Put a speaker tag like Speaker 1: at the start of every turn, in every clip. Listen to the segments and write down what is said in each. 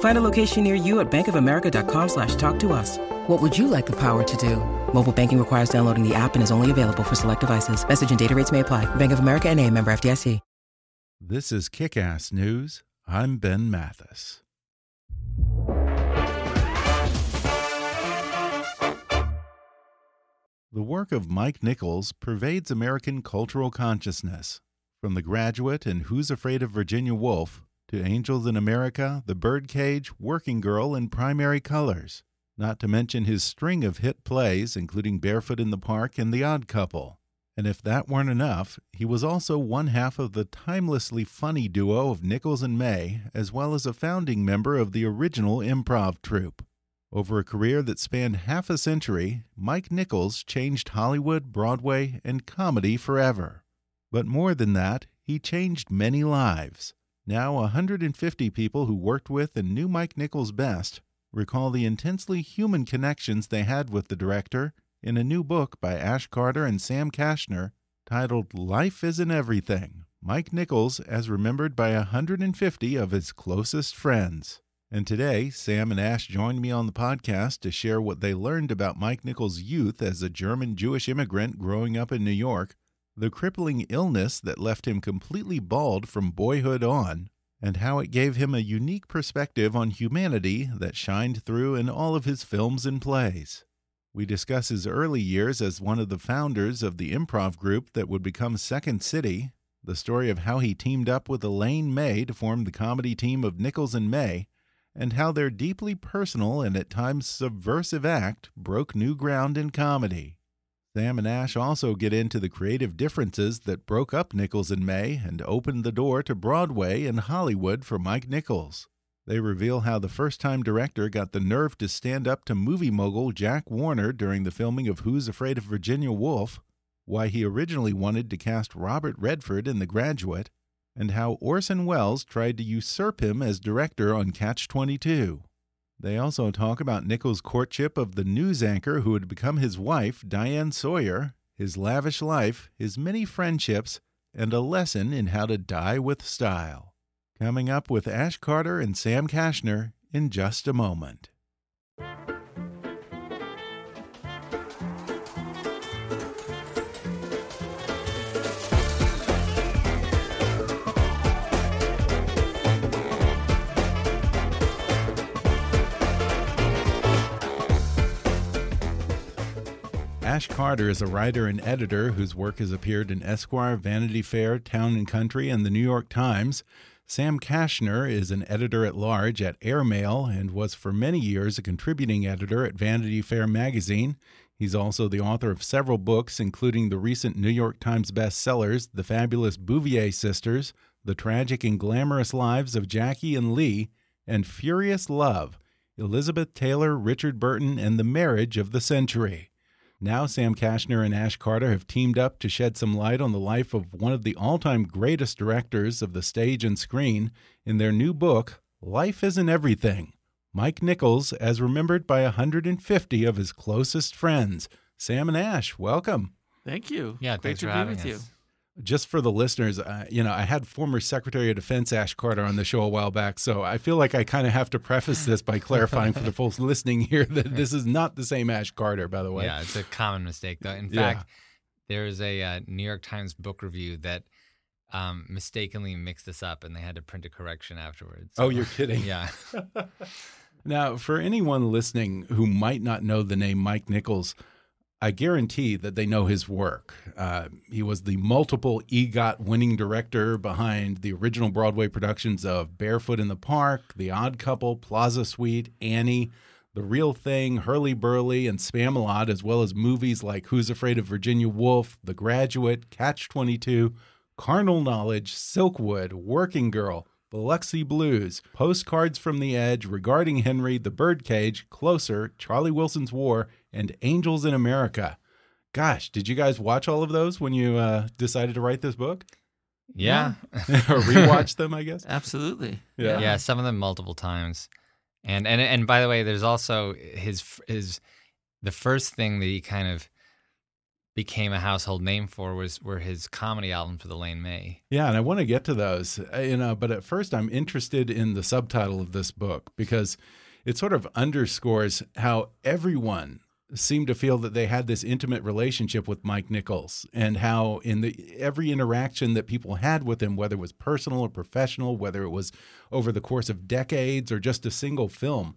Speaker 1: Find a location near you at bankofamerica.com slash talk to us. What would you like the power to do? Mobile banking requires downloading the app and is only available for select devices. Message and data rates may apply. Bank of America and a member FDIC.
Speaker 2: This is Kick-Ass News. I'm Ben Mathis. The work of Mike Nichols pervades American cultural consciousness. From The Graduate and Who's Afraid of Virginia Woolf to Angels in America, The Birdcage, Working Girl, and Primary Colors, not to mention his string of hit plays, including Barefoot in the Park and The Odd Couple. And if that weren't enough, he was also one half of the timelessly funny duo of Nichols and May, as well as a founding member of the original improv troupe. Over a career that spanned half a century, Mike Nichols changed Hollywood, Broadway, and comedy forever. But more than that, he changed many lives. Now, 150 people who worked with and knew Mike Nichols best recall the intensely human connections they had with the director in a new book by Ash Carter and Sam Kashner titled Life Isn't Everything Mike Nichols as Remembered by 150 of His Closest Friends. And today, Sam and Ash joined me on the podcast to share what they learned about Mike Nichols' youth as a German Jewish immigrant growing up in New York, the crippling illness that left him completely bald from boyhood on, and how it gave him a unique perspective on humanity that shined through in all of his films and plays. We discuss his early years as one of the founders of the improv group that would become Second City, the story of how he teamed up with Elaine May to form the comedy team of Nichols and May, and how their deeply personal and at times subversive act broke new ground in comedy. Sam and Ash also get into the creative differences that broke up Nichols and May and opened the door to Broadway and Hollywood for Mike Nichols. They reveal how the first time director got the nerve to stand up to movie mogul Jack Warner during the filming of Who's Afraid of Virginia Woolf, why he originally wanted to cast Robert Redford in The Graduate, and how Orson Welles tried to usurp him as director on Catch 22. They also talk about Nichols' courtship of the news anchor who had become his wife, Diane Sawyer, his lavish life, his many friendships, and a lesson in how to die with style. Coming up with Ash Carter and Sam Kashner in just a moment. Ash Carter is a writer and editor whose work has appeared in Esquire, Vanity Fair, Town and Country, and the New York Times. Sam Kashner is an editor at large at Airmail and was for many years a contributing editor at Vanity Fair magazine. He's also the author of several books, including the recent New York Times bestsellers, The Fabulous Bouvier Sisters, The Tragic and Glamorous Lives of Jackie and Lee, and Furious Love, Elizabeth Taylor, Richard Burton, and the Marriage of the Century. Now, Sam Kashner and Ash Carter have teamed up to shed some light on the life of one of the all time greatest directors of the stage and screen in their new book, Life Isn't Everything Mike Nichols, as remembered by 150 of his closest friends. Sam and Ash, welcome.
Speaker 3: Thank you.
Speaker 4: Yeah,
Speaker 3: Great
Speaker 4: thanks
Speaker 3: to
Speaker 4: for
Speaker 3: be
Speaker 4: having
Speaker 3: with
Speaker 4: us.
Speaker 3: you.
Speaker 2: Just for the listeners, uh, you know, I had former Secretary of Defense Ash Carter on the show a while back, so I feel like I kind of have to preface this by clarifying for the folks listening here that this is not the same Ash Carter, by the way.
Speaker 4: Yeah, it's a common mistake though. In
Speaker 2: Yeah.
Speaker 4: fact, there's a uh, New York Times book review that um, mistakenly mixed this up, and they had to print a correction afterwards.
Speaker 2: Oh, you're kidding.
Speaker 4: yeah.
Speaker 2: Now, for anyone listening who might not know the name Mike Nichols, I guarantee that they know his work. Uh, he was the multiple EGOT winning director behind the original Broadway productions of Barefoot in the Park, The Odd Couple, Plaza Suite, Annie, The Real Thing, Hurly Burly, and Spamalot, as well as movies like Who's Afraid of Virginia Woolf, The Graduate, Catch 22, Carnal Knowledge, Silkwood, Working Girl, Biloxi Blues, Postcards from the Edge, Regarding Henry, The Birdcage, Closer, Charlie Wilson's War, and Angels in America. Gosh, did you guys watch all of those when you uh, decided to write this book?
Speaker 4: Yeah.
Speaker 2: or rewatch them, I guess?
Speaker 3: Absolutely.
Speaker 2: Yeah.
Speaker 4: yeah. some of them multiple times. And and and by the way, there's also his his the first thing that he kind of became a household name for was were his comedy albums for the Elaine May.
Speaker 2: Yeah, and I want to get to those, uh, you know, but at first I'm interested in the subtitle of this book because it sort of underscores how everyone seemed to feel that they had this intimate relationship with Mike Nichols and how in the every interaction that people had with him whether it was personal or professional whether it was over the course of decades or just a single film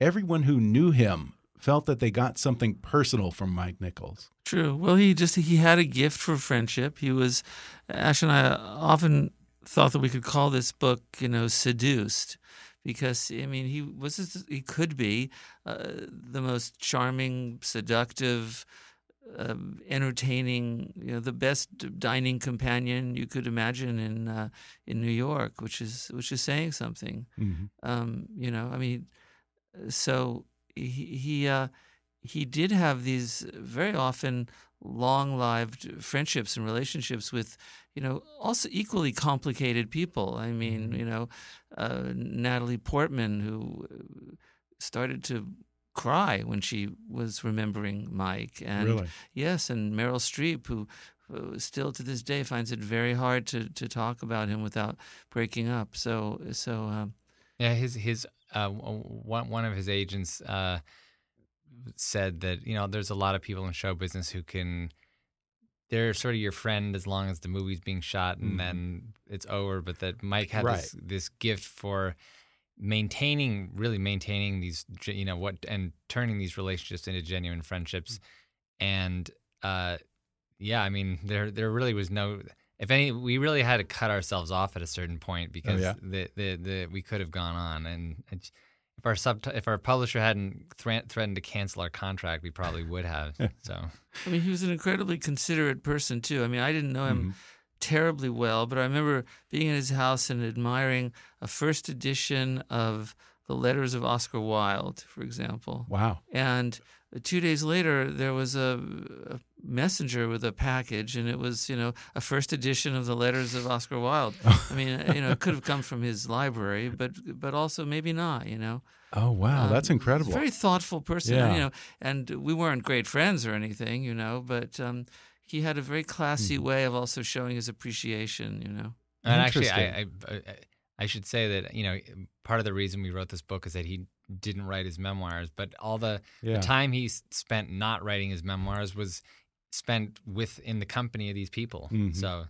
Speaker 2: everyone who knew him felt that they got something personal from Mike Nichols.
Speaker 3: True. Well, he just he had a gift for friendship. He was Ash and I often thought that we could call this book, you know, seduced because I mean he was he could be uh, the most charming, seductive, uh, entertaining, you know, the best dining companion you could imagine in uh, in New York, which is which is saying something.
Speaker 2: Mm-hmm.
Speaker 3: Um, you know, I mean, so he he uh, he did have these very often long-lived friendships and relationships with you know also equally complicated people. I mean you know uh, natalie portman who started to cry when she was remembering mike. And
Speaker 2: Really?
Speaker 3: yes and meryl streep who uh, still to this day finds it very hard to, to talk about him without breaking up. So so um,
Speaker 4: Yeah, his his uh, one one of his agents uh, said that you know there's a lot of people in show business who can they're sort of your friend as long as the movie's being shot and
Speaker 2: Mhm.
Speaker 4: then it's over. But that Mike had
Speaker 2: Right.
Speaker 4: this this gift for maintaining, really maintaining these, you know, what and turning these relationships into genuine friendships. And uh, yeah, I mean, there there really was no. If any, we really had to cut ourselves off at a certain point because
Speaker 2: yeah?
Speaker 4: the, the the we could have gone on and. It, if our sub if our publisher hadn't thre- threatened to cancel our contract, we probably would have. So
Speaker 3: I mean, he was an incredibly considerate person too. I mean, I didn't know him
Speaker 2: Mm-hmm.
Speaker 3: terribly well, but I remember being in his house and admiring a first edition of the Letters of Oscar Wilde, for example.
Speaker 2: Wow.
Speaker 3: And two days later, there was a, a messenger with a package, and it was, you know, a first edition of the Letters of Oscar Wilde. I mean, you know, it could have come from his library, but but also maybe not, you know.
Speaker 2: Oh wow,
Speaker 3: Um,
Speaker 2: that's incredible.
Speaker 3: very thoughtful person,
Speaker 2: Yeah.
Speaker 3: you know. And we weren't great friends or anything, you know, but um, he had a very classy
Speaker 2: Mm-hmm.
Speaker 3: way of also showing his appreciation, you know.
Speaker 4: And actually, I, I I I should say that you know part of the reason we wrote this book is that he didn't write his memoirs, but all the,
Speaker 2: Yeah.
Speaker 4: the time he spent not writing his memoirs was spent within the company of these people.
Speaker 2: Mhm.
Speaker 4: So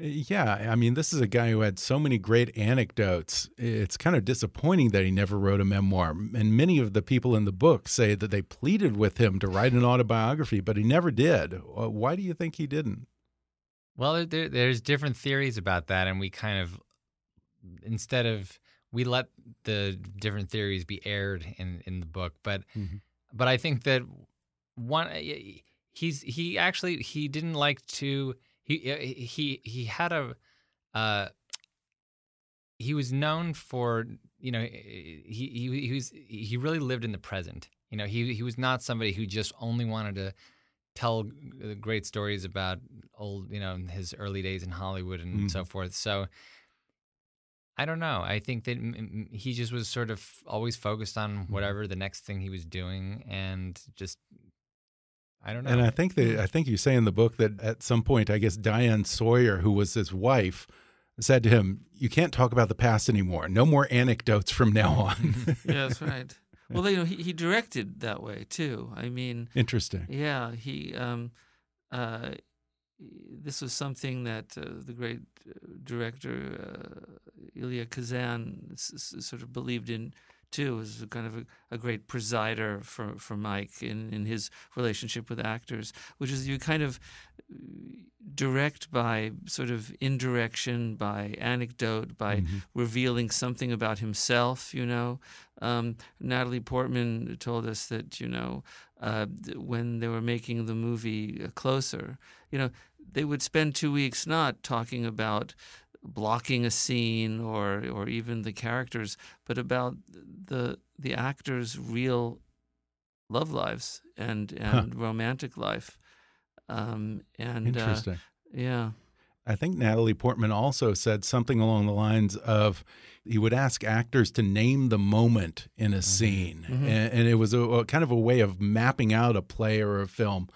Speaker 2: Yeah, I mean, this is a guy who had so many great anecdotes. It's kind of disappointing that he never wrote a memoir. And many of the people in the book say that they pleaded with him to write an autobiography, but he never did. Uh, Why do you think he didn't?
Speaker 4: Well, there- there, there's different theories about that, and we kind of instead of we let the different theories be aired in in the book, but
Speaker 2: Mhm.
Speaker 4: but I think that one he's he actually he didn't like to he he he had a uh he was known for you know he he he was he really lived in the present. You know he he was not somebody who just only wanted to tell uh, great stories about old you know his early days in Hollywood and so forth. So I don't know. I think that he just was sort of always focused on whatever the next thing he was doing and just I don't know
Speaker 2: And I think that I think you say in the book that at some point, I guess Diane Sawyer, who was his wife, said to him, "You can't talk about the past anymore. No more anecdotes from now on."
Speaker 3: Yeah, that's right. Well, you know, he, he directed that way too. I mean,
Speaker 2: Interesting.
Speaker 3: yeah, he um, uh, this was something that uh, the great uh, director uh, Elia Kazan s- s- sort of believed in too. Was kind of a, a great presider for for Mike in in his relationship with actors, which is you kind of direct by sort of indirection, by anecdote, by
Speaker 2: Mm-hmm.
Speaker 3: revealing something about himself. You know, um, Natalie Portman told us that you know uh, when they were making the movie uh, Closer, you know, they would spend two weeks not talking about blocking a scene or or even the characters, but about the the actors' real love lives and and romantic life. Um, and uh,
Speaker 2: Interesting.
Speaker 3: yeah.
Speaker 2: I think Natalie Portman also said something along the lines of he would ask actors to name the moment in a scene, and, and it was a, a kind of a way of mapping out a play or a film.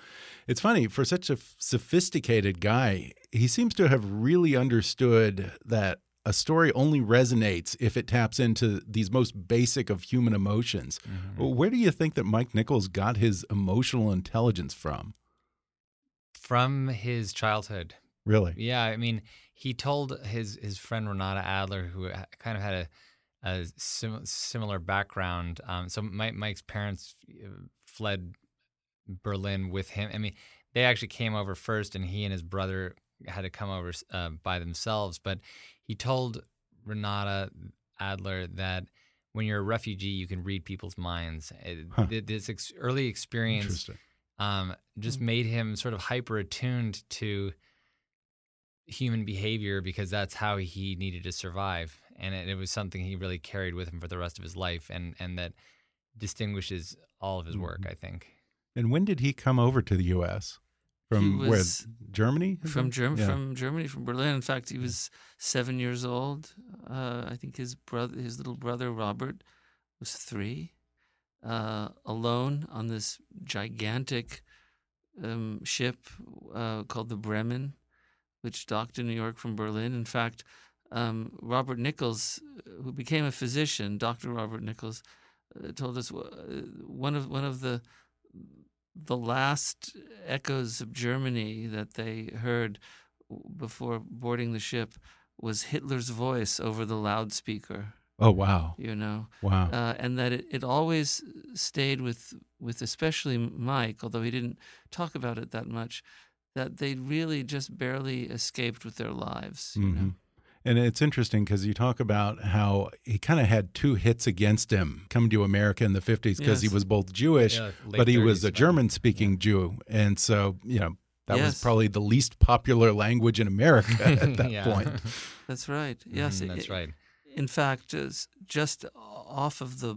Speaker 2: It's funny for such a sophisticated guy, he seems to have really understood that a story only resonates if it taps into these most basic of human emotions. Well, Where do you think that Mike Nichols got his emotional intelligence from?
Speaker 4: From his childhood.
Speaker 2: Really?
Speaker 4: Yeah, I mean, he told his his friend Renata Adler, who kind of had a, a sim- similar background. Um, so Mike, Mike's parents uh, fled Berlin with him. I mean, they actually came over first, and he and his brother had to come over uh, by themselves. But he told Renata Adler that when you're a refugee, you can read people's minds. It-
Speaker 2: Huh.
Speaker 4: This ex- early experience um, just
Speaker 3: Mm.
Speaker 4: made him sort of hyper attuned to human behavior because that's how he needed to survive, and it, it was something he really carried with him for the rest of his life, and and that distinguishes all of his work.
Speaker 2: Mhm.
Speaker 4: I think.
Speaker 2: And when did he come over to the U.S. From where? Germany?
Speaker 3: from
Speaker 2: it?
Speaker 3: Germ-
Speaker 2: Yeah.
Speaker 3: from Germany, from Berlin. In fact, he was seven years old. Uh, I think his brother, his little brother Robert, was three. Uh, alone on this gigantic um, ship uh, called the Bremen, which docked in New York from Berlin. In fact, um, Robert Nichols, who became a physician, Doctor Robert Nichols, uh, told us uh, one of one of the the last echoes of Germany that they heard before boarding the ship was Hitler's voice over the loudspeaker.
Speaker 2: Oh wow!
Speaker 3: You know,
Speaker 2: Wow.
Speaker 3: uh, and that it, it always stayed with with especially Mike, although he didn't talk about it that much. That they really just barely escaped with their lives. You know?
Speaker 2: And it's interesting because you talk about how he kind of had two hits against him coming to America in the 50s because he was both Jewish,
Speaker 4: Yeah,
Speaker 2: but he was a German speaking Jew. And so, you know, that was probably the least popular language in America at that
Speaker 4: Yeah.
Speaker 2: Point.
Speaker 3: That's right. Yes,
Speaker 4: Mhm, that's right.
Speaker 3: in fact, just off of the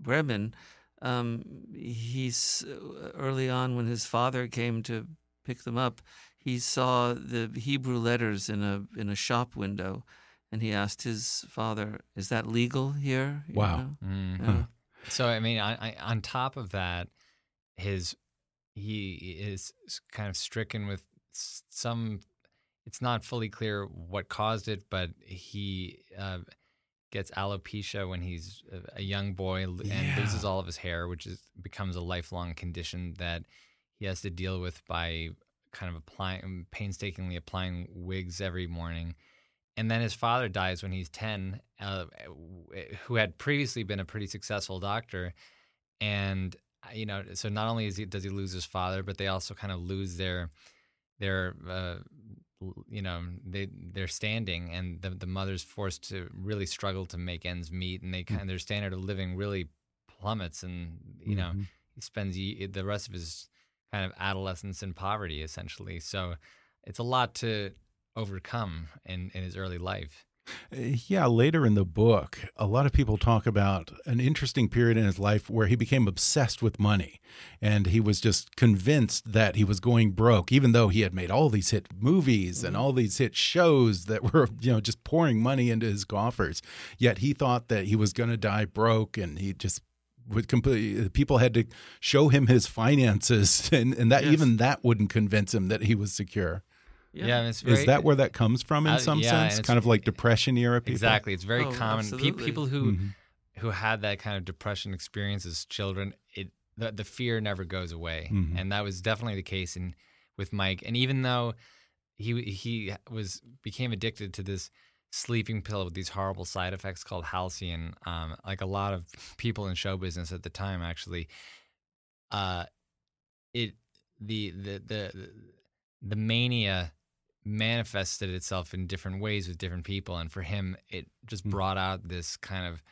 Speaker 3: Bremen, um, he's uh, early on when his father came to pick them up, he saw the Hebrew letters in a in a shop window, and he asked his father, "Is that legal here?" You
Speaker 2: Wow.
Speaker 3: know?
Speaker 4: Mhm.
Speaker 3: Yeah.
Speaker 4: So I mean, I, I, on top of that, his he is kind of stricken with some. It's not fully clear what caused it, but he uh, gets alopecia when he's a- a young boy and
Speaker 2: Yeah.
Speaker 4: loses all of his hair, which is becomes a lifelong condition that he has to deal with by kind of applying painstakingly applying wigs every morning. And then his father dies when he's 10, uh, who had previously been a pretty successful doctor. And, uh, you know, so not only is he, does he lose his father, but they also kind of lose their, their, uh, you know, they, their standing and the, the mother's forced to really struggle to make ends meet and they kind of, their standard of living really plummets and, you know,
Speaker 2: Mhm.
Speaker 4: he spends the rest of his kind of adolescence in poverty essentially. So it's a lot to overcome in, in his early life.
Speaker 2: Uh, Yeah, later in the book, a lot of people talk about an interesting period in his life where he became obsessed with money. And he was just convinced that he was going broke, even though he had made all these hit movies and all these hit shows that were, you know, just pouring money into his coffers. Yet he thought that he was going to die broke and he just would completely people had to show him his finances and, and that
Speaker 3: Yes.
Speaker 2: even that wouldn't convince him that he was secure
Speaker 4: Yeah, and it's
Speaker 2: is that where that comes from in
Speaker 4: Uh,
Speaker 2: some
Speaker 4: yeah,
Speaker 2: sense kind of like depression era people
Speaker 4: exactly? It's very
Speaker 3: Oh,
Speaker 4: common. Pe- people who
Speaker 2: Mhm.
Speaker 4: who had that kind of depression experience as children, it the, the fear never goes away,
Speaker 2: Mhm.
Speaker 4: and that was definitely the case in with Mike. And even though he he was became addicted to this sleeping pill with these horrible side effects called Halcion. Um, like a lot of people in show business at the time, actually, uh, it the the the the mania manifested itself in different ways with different people, and for him, it just
Speaker 2: Mm.
Speaker 4: brought out this kind of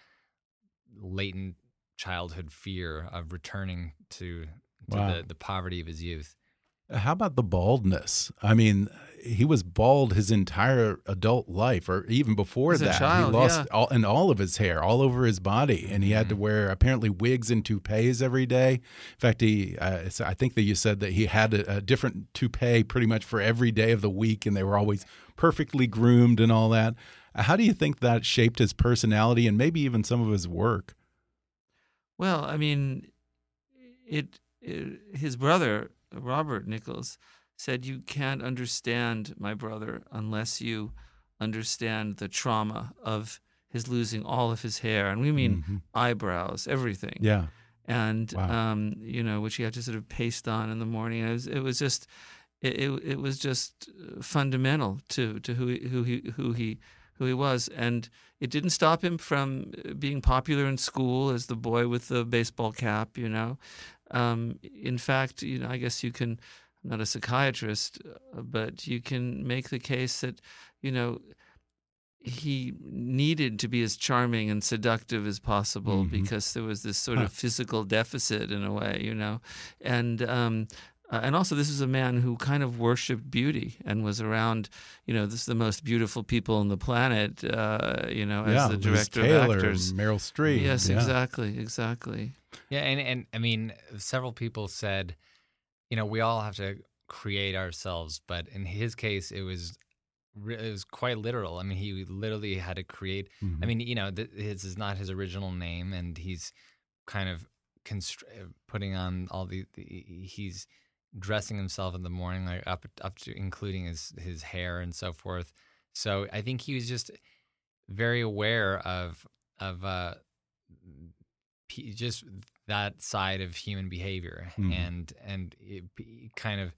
Speaker 4: latent childhood fear of returning to, to
Speaker 2: Wow.
Speaker 4: the, the poverty of his youth.
Speaker 2: How about the baldness? I mean, he was bald his entire adult life, or even before
Speaker 3: As
Speaker 2: that.
Speaker 3: child,
Speaker 2: he lost
Speaker 3: yeah.
Speaker 2: all and all of his hair, all over his body, and he had
Speaker 3: Mm-hmm.
Speaker 2: to wear apparently wigs and toupees every day. In fact, he uh, I think that you said that he had a, a different toupee pretty much for every day of the week, and they were always perfectly groomed and all that. How do you think that shaped his personality and maybe even some of his work?
Speaker 3: Well, I mean, it, it his brother Robert Nichols said you can't understand my brother unless you understand the trauma of his losing all of his hair, and we mean
Speaker 2: Mhm.
Speaker 3: eyebrows, everything.
Speaker 2: Yeah.
Speaker 3: and
Speaker 2: Wow.
Speaker 3: um, you know, which he had to sort of paste on in the morning. It was, it was just, it, it, it was just uh, fundamental to to who he, who he who he who he was, and it didn't stop him from uh, being popular in school as the boy with the baseball cap. You know, um, in fact, you know, I guess you can. I'm not a psychiatrist, uh, but you can make the case that, you know, he needed to be as charming and seductive as possible
Speaker 2: Mhm.
Speaker 3: because there was this sort of physical deficit in a way, you know, and um, uh, and also this is a man who kind of worshipped beauty and was around, you know, this is the most beautiful people on the planet, uh, you know, as
Speaker 2: yeah,
Speaker 3: the
Speaker 2: Liz
Speaker 3: director
Speaker 2: Taylor,
Speaker 3: of actors.
Speaker 2: Meryl Streep.
Speaker 3: Yes,
Speaker 2: yeah.
Speaker 3: exactly, exactly.
Speaker 4: Yeah, and and I mean, several people said, you know, we all have to create ourselves, but in his case, it was it was quite literal. I mean, he literally had to create. I
Speaker 2: Mhm.
Speaker 4: mean, you know, th- his is not his original name, and he's kind of uh, putting on all the, the. He's dressing himself in the morning, like up up to including his his hair and so forth. So I think he was just very aware of of uh, p- just that side of human behavior
Speaker 2: Mhm.
Speaker 4: and and it, kind of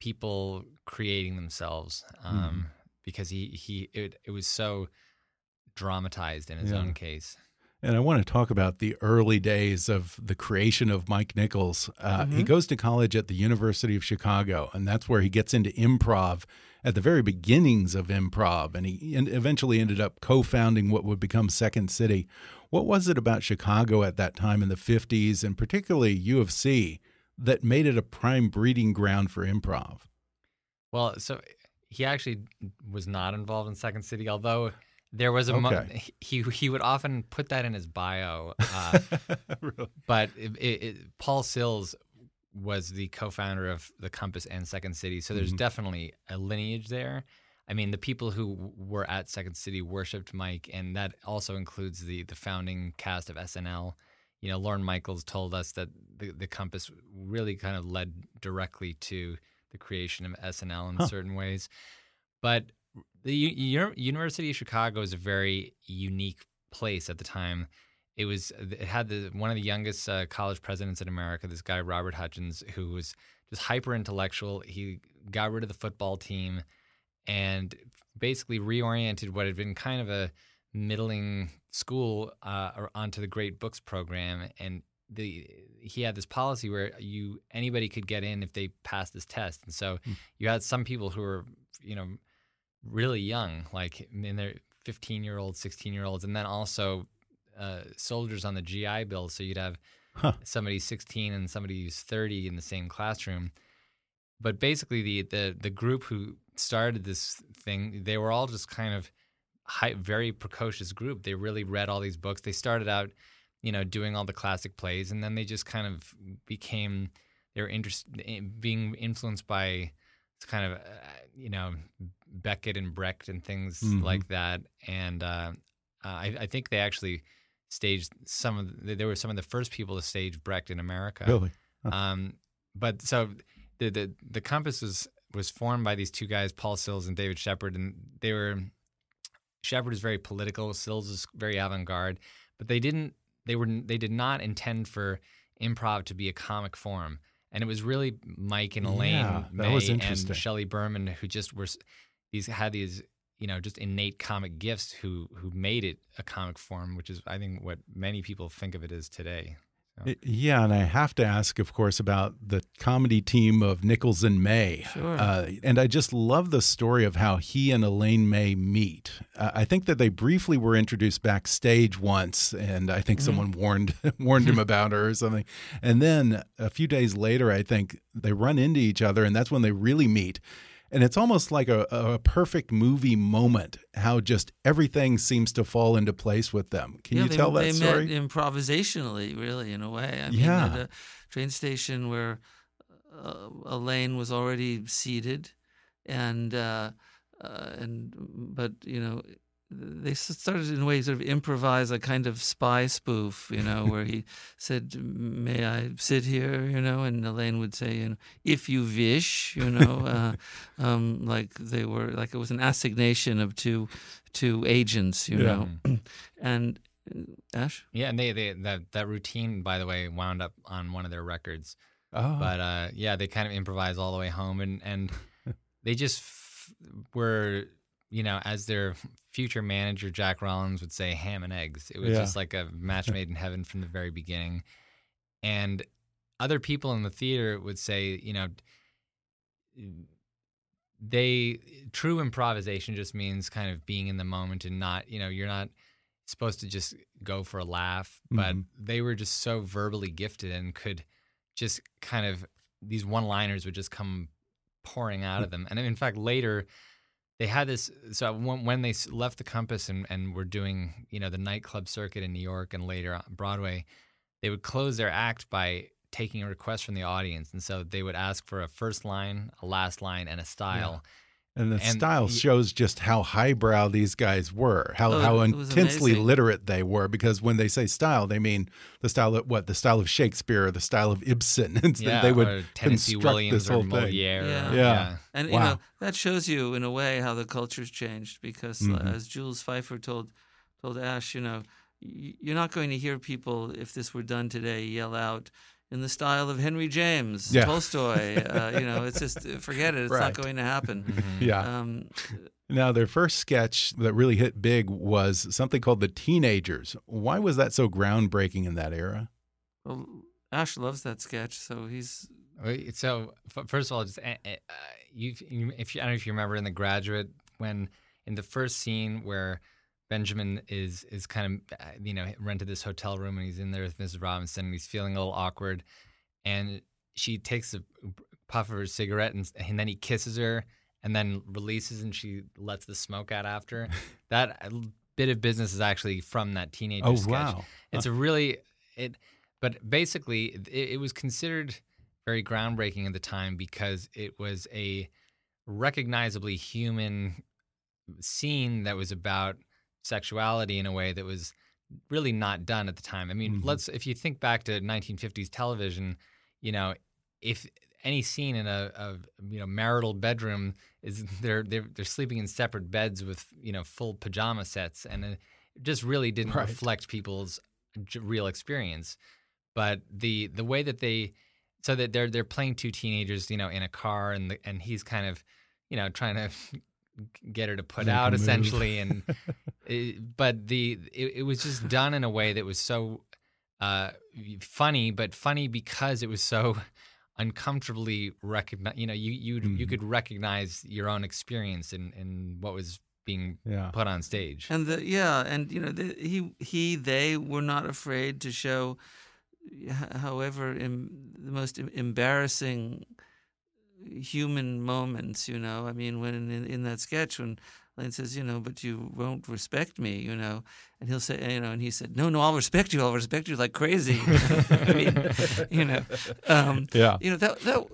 Speaker 4: people creating themselves um,
Speaker 2: Mhm.
Speaker 4: because he he it, it was so dramatized in his
Speaker 2: Yeah.
Speaker 4: own case.
Speaker 2: And I want to talk about the early days of the creation of Mike Nichols. Uh, He
Speaker 3: Mhm.
Speaker 2: goes to college at the University of Chicago, and that's where he gets into improv at the very beginnings of improv. And he eventually ended up co founding what would become Second City. What was it about Chicago at that time in the 50s, and particularly U of C, that made it a prime breeding ground for improv?
Speaker 4: Well, so he actually was not involved in Second City, although there was a mo- he he would often put that in his bio. Uh,
Speaker 2: really?
Speaker 4: but it, it, it, Paul Sills was the co-founder of the Compass and Second City, so there's
Speaker 2: Mhm.
Speaker 4: definitely a lineage there. I mean, the people who were at Second City worshipped Mike, and that also includes the the founding cast of SNL. You know, Lorne Michaels told us that the, the Compass really kind of led directly to the creation of SNL in
Speaker 2: Huh.
Speaker 4: certain ways. But the U- Uni- University of Chicago is a very unique place at the time. It was it had the one of the youngest uh, college presidents in America. This guy Robert Hutchins, who was just hyper intellectual. He got rid of the football team and basically reoriented what had been kind of a middling school uh, onto the Great Books program. And the he had this policy where you anybody could get in if they passed this test. And so
Speaker 2: Hmm.
Speaker 4: you had some people who were you know really young, like in their 15 year olds, 16 year olds, and then also uh, soldiers on the GI Bill. So you'd have
Speaker 2: Huh.
Speaker 4: somebody 16 and somebody who's 30 in the same classroom. But basically, the the the group who started this thing, they were all just kind of high, very precocious group. They really read all these books. They started out, you know, doing all the classic plays, and then they just kind of became they were interested being influenced by it's kind of uh, you know Beckett and Brecht and things
Speaker 2: Mhm.
Speaker 4: like that. And uh, I, I think they actually staged some of the, they were some of the first people to stage Brecht in America.
Speaker 2: Really? Huh.
Speaker 4: Um, but so the, the the compass was was formed by these two guys, Paul Sills and David Shepherd, and they were Shepherd is very political, Sills is very avant garde, but they didn't they were they did not intend for improv to be a comic form. And it was really Mike and Elaine
Speaker 2: Yeah, that
Speaker 4: May
Speaker 2: was
Speaker 4: and. Shelley Berman who just were these had these you know just innate comic gifts who who made it a comic form, which is I think what many people think of it as today.
Speaker 2: So. Yeah, and I have to ask, of course, about the comedy team of Nichols and May.
Speaker 3: Sure.
Speaker 2: Uh, and I just love the story of how he and Elaine May meet. Uh, I think that they briefly were introduced backstage once, and I think mm someone warned warned him about her or something. And then a few days later, I think they run into each other, and that's when they really meet and it's almost like a, a perfect movie moment how just everything seems to fall into place with them. Can
Speaker 3: yeah,
Speaker 2: you
Speaker 3: they,
Speaker 2: tell that
Speaker 3: they
Speaker 2: story?
Speaker 3: met improvisationally really in a way. I mean
Speaker 2: yeah.
Speaker 3: at a train station where uh, elaine was already seated and uh, uh, and but you know they started in a way sort of improvise a kind of spy spoof, you know, where he said, "May I sit here?" You know, and Elaine would say, "You know, if you wish," you know, uh, um, like they were like it was an assignation of two two agents, you
Speaker 2: Yeah.
Speaker 3: know, and uh, Ash.
Speaker 4: Yeah, and they, they that that routine, by the way, wound up on one of their records.
Speaker 2: oh
Speaker 4: But uh, yeah, they kind of improvise all the way home, and and they just f- were, you know, as their future manager Jack Rollins would say, ham and eggs. It was
Speaker 2: Yeah.
Speaker 4: just like a match made in heaven from the very beginning. And other people in the theater would say, you know, they true improvisation just means kind of being in the moment and not, you know, you're not supposed to just go for a laugh, but
Speaker 2: Mhm.
Speaker 4: they were just so verbally gifted and could just kind of these one-liners would just come pouring out of them. And in fact, later they had this. So when, they left the Compass and, and were doing, you know, the nightclub circuit in New York and later on Broadway, they would close their act by taking a request from the audience, and so they would ask for a first line, a last line, and a style.
Speaker 2: And the
Speaker 4: and
Speaker 2: style shows just how highbrow these guys were how,
Speaker 3: Oh,
Speaker 2: how intensely
Speaker 3: amazing.
Speaker 2: literate they were because when they say style they mean the style of what the style of shakespeare or the style of ibsen and
Speaker 4: Yeah,
Speaker 2: they would
Speaker 4: or Tennessee
Speaker 2: construct
Speaker 4: Williams
Speaker 2: this
Speaker 4: or
Speaker 2: whole thing
Speaker 4: Moliere. or-
Speaker 3: Yeah.
Speaker 2: Yeah.
Speaker 3: And you know that shows you in a way how the culture's changed because, uh,
Speaker 2: Mhm.
Speaker 3: as Jules Feiffer told told Ash, you know, you're not going to hear people if this were done today yell out in the style of Henry James,
Speaker 2: Yeah.
Speaker 3: Tolstoy. uh, you know, it's just forget it. It's
Speaker 2: Right.
Speaker 3: not going to happen.
Speaker 4: Mhm.
Speaker 2: yeah
Speaker 3: Um,
Speaker 2: now their first sketch that really hit big was something called the teenagers why was that so groundbreaking in that era
Speaker 3: well, Ash loves that sketch, so he's
Speaker 4: So first of all, just uh, uh, you, you, if you, I don't know if you remember in The Graduate when in the first scene where Benjamin is is kind of uh, you know rented this hotel room and he's in there with Mrs. Robinson and he's feeling a little awkward, and she takes a puff of her cigarette and, and then he kisses her and then releases and she lets the smoke out after. that uh, bit of business is actually from that teenager
Speaker 2: oh
Speaker 4: sketch.
Speaker 2: wow
Speaker 4: It's a really it, but basically it, it was considered very groundbreaking at the time because it was a recognizably human scene that was about sexuality in a way that was really not done at the time. I mean,
Speaker 2: Mhm.
Speaker 4: let's if you think back to 1950s television, you know, if any scene in a, a you know marital bedroom is they're, they're they're sleeping in separate beds with you know full pajama sets and it just really didn't
Speaker 2: Right.
Speaker 4: reflect people's real experience but the the way that they so that they're they're playing two teenagers you know in a car and the, and he's kind of you know trying to get her to put
Speaker 2: Make
Speaker 4: out essentially and it, but the it, it was just done in a way that was so uh funny but funny because it was so uncomfortably recognize you know you you you
Speaker 2: Mhm.
Speaker 4: could recognize your own experience in in what was being
Speaker 2: yeah.
Speaker 4: put on stage.
Speaker 3: And the yeah, and you know the, he he they were not afraid to show, however, em, the most embarrassing human moments. You know, I mean, when in, in that sketch when. Elaine says, you know, but you won't respect me, you know, and he'll say, you know, and he said, no, no, I'll respect you, I'll respect you like crazy. I mean, you know, um,
Speaker 2: yeah
Speaker 3: you know that that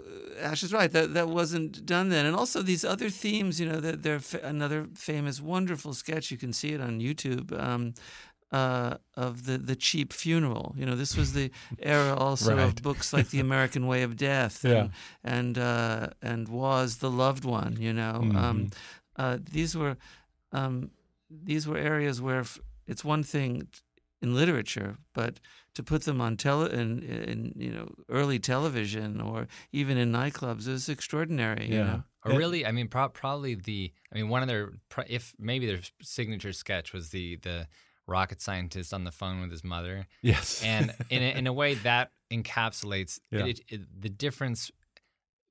Speaker 3: Ash is right. That that wasn't done then, and also these other themes. You know, that they're fa- another famous, wonderful sketch. You can see it on YouTube. Um, uh, of the the cheap funeral. You know, this was the era also
Speaker 2: Right.
Speaker 3: of books like The American Way of Death
Speaker 2: Yeah.
Speaker 3: and and, uh, and Was the Loved One. You know, um,
Speaker 2: Mhm.
Speaker 3: uh, these were um, these were areas where f- it's one thing in literature, but to put them on tele in, in you know early television or even in nightclubs is extraordinary. You
Speaker 2: Yeah.
Speaker 3: know?
Speaker 4: Or really, I mean, pro- probably the. I mean, one of their, if maybe their signature sketch was the the rocket scientist on the phone with his mother,
Speaker 2: Yes.
Speaker 4: and in a, in a way that encapsulates
Speaker 2: Yeah.
Speaker 4: it, it, the difference.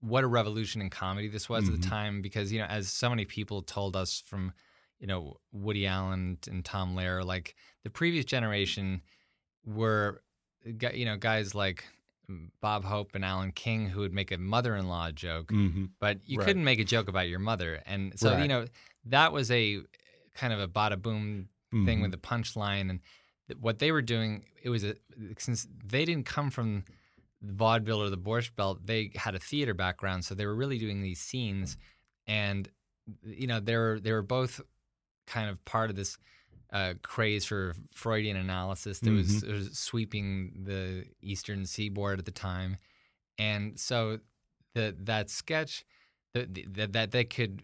Speaker 4: What a revolution in comedy this was at
Speaker 2: Mhm.
Speaker 4: the time, because you know, as so many people told us from, you know, Woody Allen and Tom Lehrer, like the previous generation were, you know, guys like Bob Hope and Alan King who would make a mother-in-law joke,
Speaker 2: hmm
Speaker 4: but you
Speaker 2: Right.
Speaker 4: couldn't make a joke about your mother. And so,
Speaker 2: Right.
Speaker 4: you know, that was a kind of a bada boom thing
Speaker 2: Mhm.
Speaker 4: with the punchline. And th- what they were doing, it was a, since they didn't come from the vaudeville or the Borscht Belt, they had a theater background. So they were really doing these scenes. And, you know, they were, they were both kind of part of this uh, craze for Freudian analysis that was, was sweeping the eastern seaboard at the time. And so the, that sketch that that that they could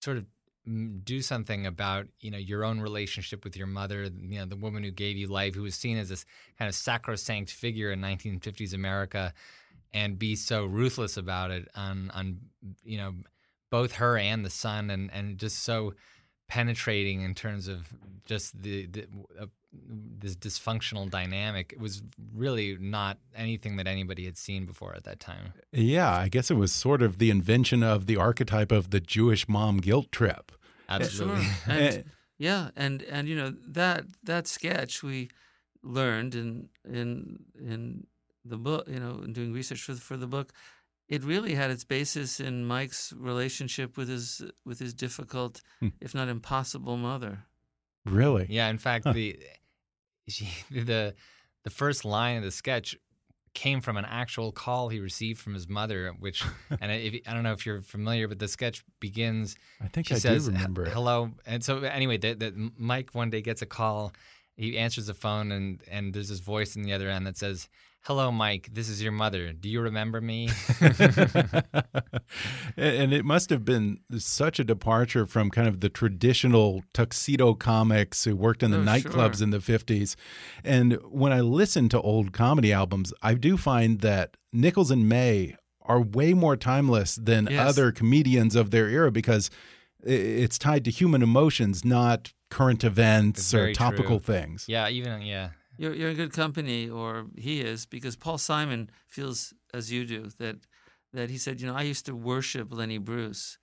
Speaker 4: sort of do something about you know your own relationship with your mother you know the woman who gave you life who was seen as this kind of sacrosanct figure in 1950s America and be so ruthless about it on on you know both her and the son and and just so penetrating in terms of just the, the this dysfunctional dynamic it was really not anything that anybody had seen before at that time
Speaker 2: Yeah, I guess it was sort of the invention of the archetype of the Jewish mom guilt trip.
Speaker 4: absolutely
Speaker 3: Sure. And, yeah, and and you know that that sketch we learned in in in the book, you know, in doing research for the, for the book, it really had its basis in Mike's relationship with his with his difficult,
Speaker 2: Hmm.
Speaker 3: if not impossible, mother.
Speaker 2: Really?
Speaker 4: Yeah, in fact, the she, the the first line of the sketch came from an actual call he received from his mother, which and if, I don't know if you're familiar, but the sketch begins.
Speaker 2: I think
Speaker 4: She
Speaker 2: I
Speaker 4: says,
Speaker 2: do remember
Speaker 4: "Hello," and so anyway, that Mike one day gets a call. He answers the phone, and and there's this voice in the other end that says. Hello, Mike. This is your mother. Do you remember me?
Speaker 2: and it must have been such a departure from kind of the traditional tuxedo comics who worked in the
Speaker 3: Oh,
Speaker 2: nightclubs
Speaker 3: sure.
Speaker 2: in the 50s. And when I listen to old comedy albums, I do find that Nichols and May are way more timeless than
Speaker 3: Yes.
Speaker 2: other comedians of their era because it's tied to human emotions, not current events or topical
Speaker 4: true.
Speaker 2: things.
Speaker 4: yeah, even yeah.
Speaker 3: You're you're in good company, or he is, because Paul Simon feels as you do that that he said, you know, I used to worship Lenny Bruce,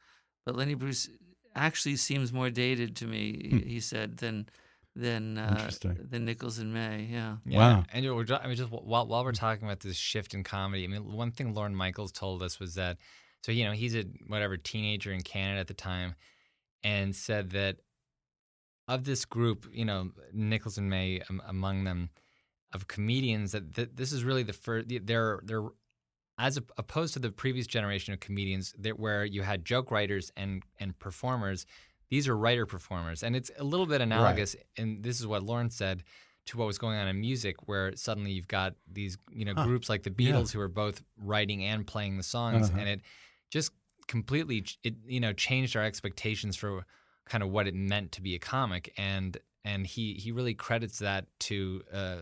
Speaker 3: but Lenny Bruce actually seems more dated to me.
Speaker 2: Hmm.
Speaker 3: He said than than uh, than Nichols and May. Yeah.
Speaker 4: Yeah.
Speaker 2: Wow.
Speaker 4: And we're, ju- I mean, just while, while we're talking about this shift in comedy, I mean, one thing Lorne Michaels told us was that, so, you know, he's a whatever teenager in Canada at the time and said that of this group, you know, Nichols and May um, among them, of comedians, that th- this is really the first, they're, they're, as op- opposed to the previous generation of comedians that where you had joke writers and, and performers, these are writer performers. And it's a little bit analogous, and this is what Lorne said to what was going on in music, where suddenly you've got these, you know,
Speaker 2: Huh.
Speaker 4: groups like the
Speaker 2: Yeah.
Speaker 4: Beatles who are both writing and playing the songs,
Speaker 2: Uh-huh.
Speaker 4: and it just completely, it you know, changed our expectations for kind of what it meant to be a comic, and and he he really credits that to, uh,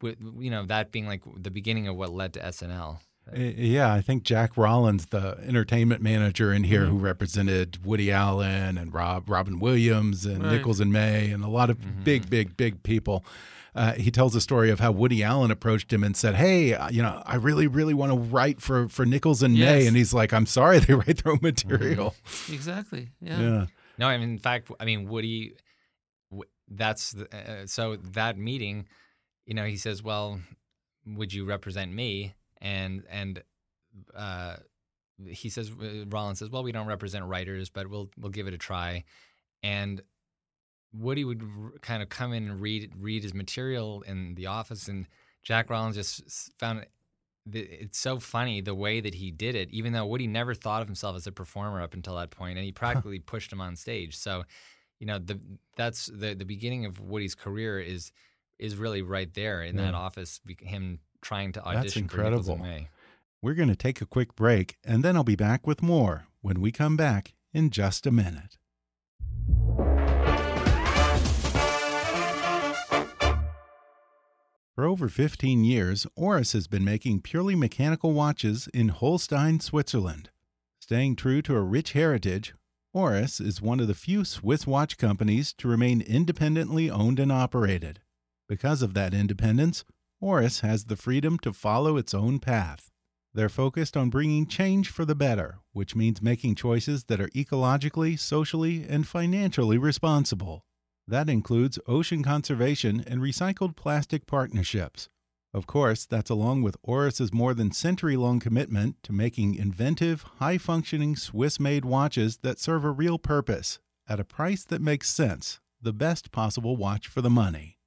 Speaker 4: with, you know, that being like the beginning of what led to SNL.
Speaker 2: Uh, Yeah, I think Jack Rollins, the entertainment manager in here, who represented Woody Allen and Rob Robin Williams and
Speaker 3: Right.
Speaker 2: Nichols and May and a lot of big, big, big people. Uh, he tells a story of how Woody Allen approached him and said, "Hey, uh, you know, I really, really want to write for for Nichols and May," and he's like, "I'm sorry, they write their own material."
Speaker 3: Exactly. Yeah.
Speaker 2: Yeah,
Speaker 4: No, I mean, in fact, I mean, Woody, that's the, uh, so that meeting, you know, he says, well, would you represent me? And, and, uh, he says, uh, Rollins says, well, we don't represent writers, but we'll, we'll give it a try. And Woody would r- kind of come in and read, read his material in the office. And Jack Rollins just found it, the- it's so funny the way that he did it, even though Woody never thought of himself as a performer up until that point, and he practically pushed him on stage. So, you know, the that's the the beginning of Woody's career is is really right there in that office, him trying to
Speaker 2: That's
Speaker 4: audition for
Speaker 2: incredible.
Speaker 4: May.
Speaker 2: we're going to take a quick break, and then I'll be back with more when we come back in just a minute. For over 15 years, Oris has been making purely mechanical watches in Holstein, Switzerland. Staying true to a rich heritage, Oris is one of the few Swiss watch companies to remain independently owned and operated. Because of that independence, Oris has the freedom to follow its own path. They're focused on bringing change for the better, which means making choices that are ecologically, socially, and financially responsible. That includes ocean conservation and recycled plastic partnerships. Of course, that's along with Oris's more than century long commitment to making inventive, high functioning Swiss made watches that serve a real purpose at a price that makes sense, the best possible watch for the money.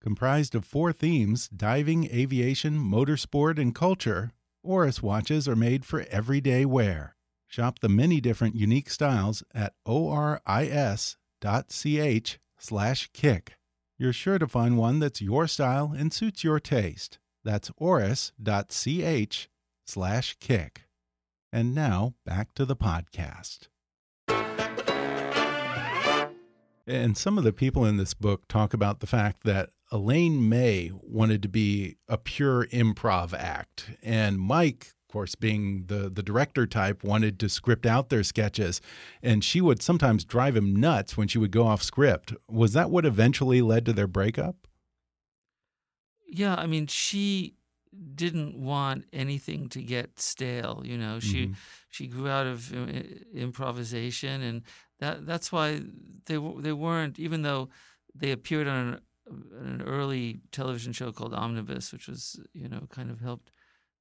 Speaker 2: Comprised of four themes diving, aviation, motorsport, and culture, Oris watches are made for everyday wear. Shop the many different unique styles at oris.ch slash kick. You're sure to find one that's your style and suits your taste. That's oris.ch slash kick. And now back to the podcast. And some of the people in this book talk about the fact that Elaine May wanted to be a pure improv act. And Mike, course, being the, the director type, wanted to script out their sketches. And she would sometimes drive him nuts when she would go off script. Was that what eventually led to their breakup?
Speaker 3: Yeah, I mean, she didn't want anything to get stale. You know, she
Speaker 2: Mhm.
Speaker 3: she grew out of uh, improvisation, and that that's why they they weren't. Even though they appeared on an, an early television show called Omnibus, which was you know kind of helped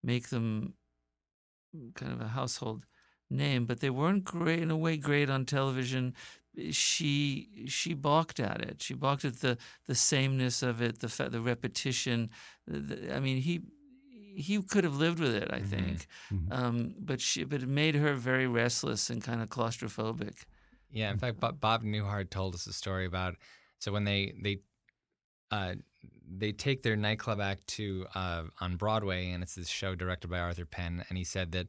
Speaker 3: make them kind of a household name, but they weren't great in a way great on television. She she balked at it. She balked at the the sameness of it, the the repetition. The, I mean, he he could have lived with it, I think,
Speaker 2: Mhm.
Speaker 3: um, but she but it made her very restless and kind of claustrophobic.
Speaker 4: Yeah, in fact, Bob, Bob Newhart told us a story about so when they they uh, they take their nightclub act to uh, on Broadway, and it's this show directed by Arthur Penn, and he said that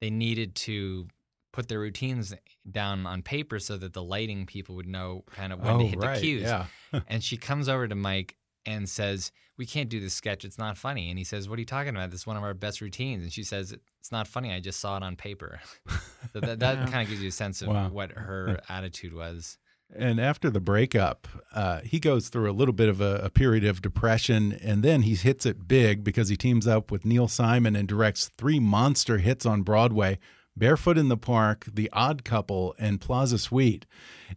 Speaker 4: they needed to put their routines down on paper so that the lighting people would know kind of when to hit the cues.
Speaker 2: Oh, Yeah.
Speaker 4: and she comes over to Mike and says, "We can't do this sketch. It's not funny." And he says, "What are you talking about? This is one of our best routines." And she says, "It's not funny. I just saw it on paper." so that, that
Speaker 3: Yeah.
Speaker 4: kind of gives you a sense of
Speaker 2: Wow.
Speaker 4: what her attitude was.
Speaker 2: And after the breakup, uh, he goes through a little bit of a, a period of depression, and then he hits it big because he teams up with Neil Simon and directs three monster hits on Broadway Barefoot in the Park, The Odd Couple, and Plaza Suite.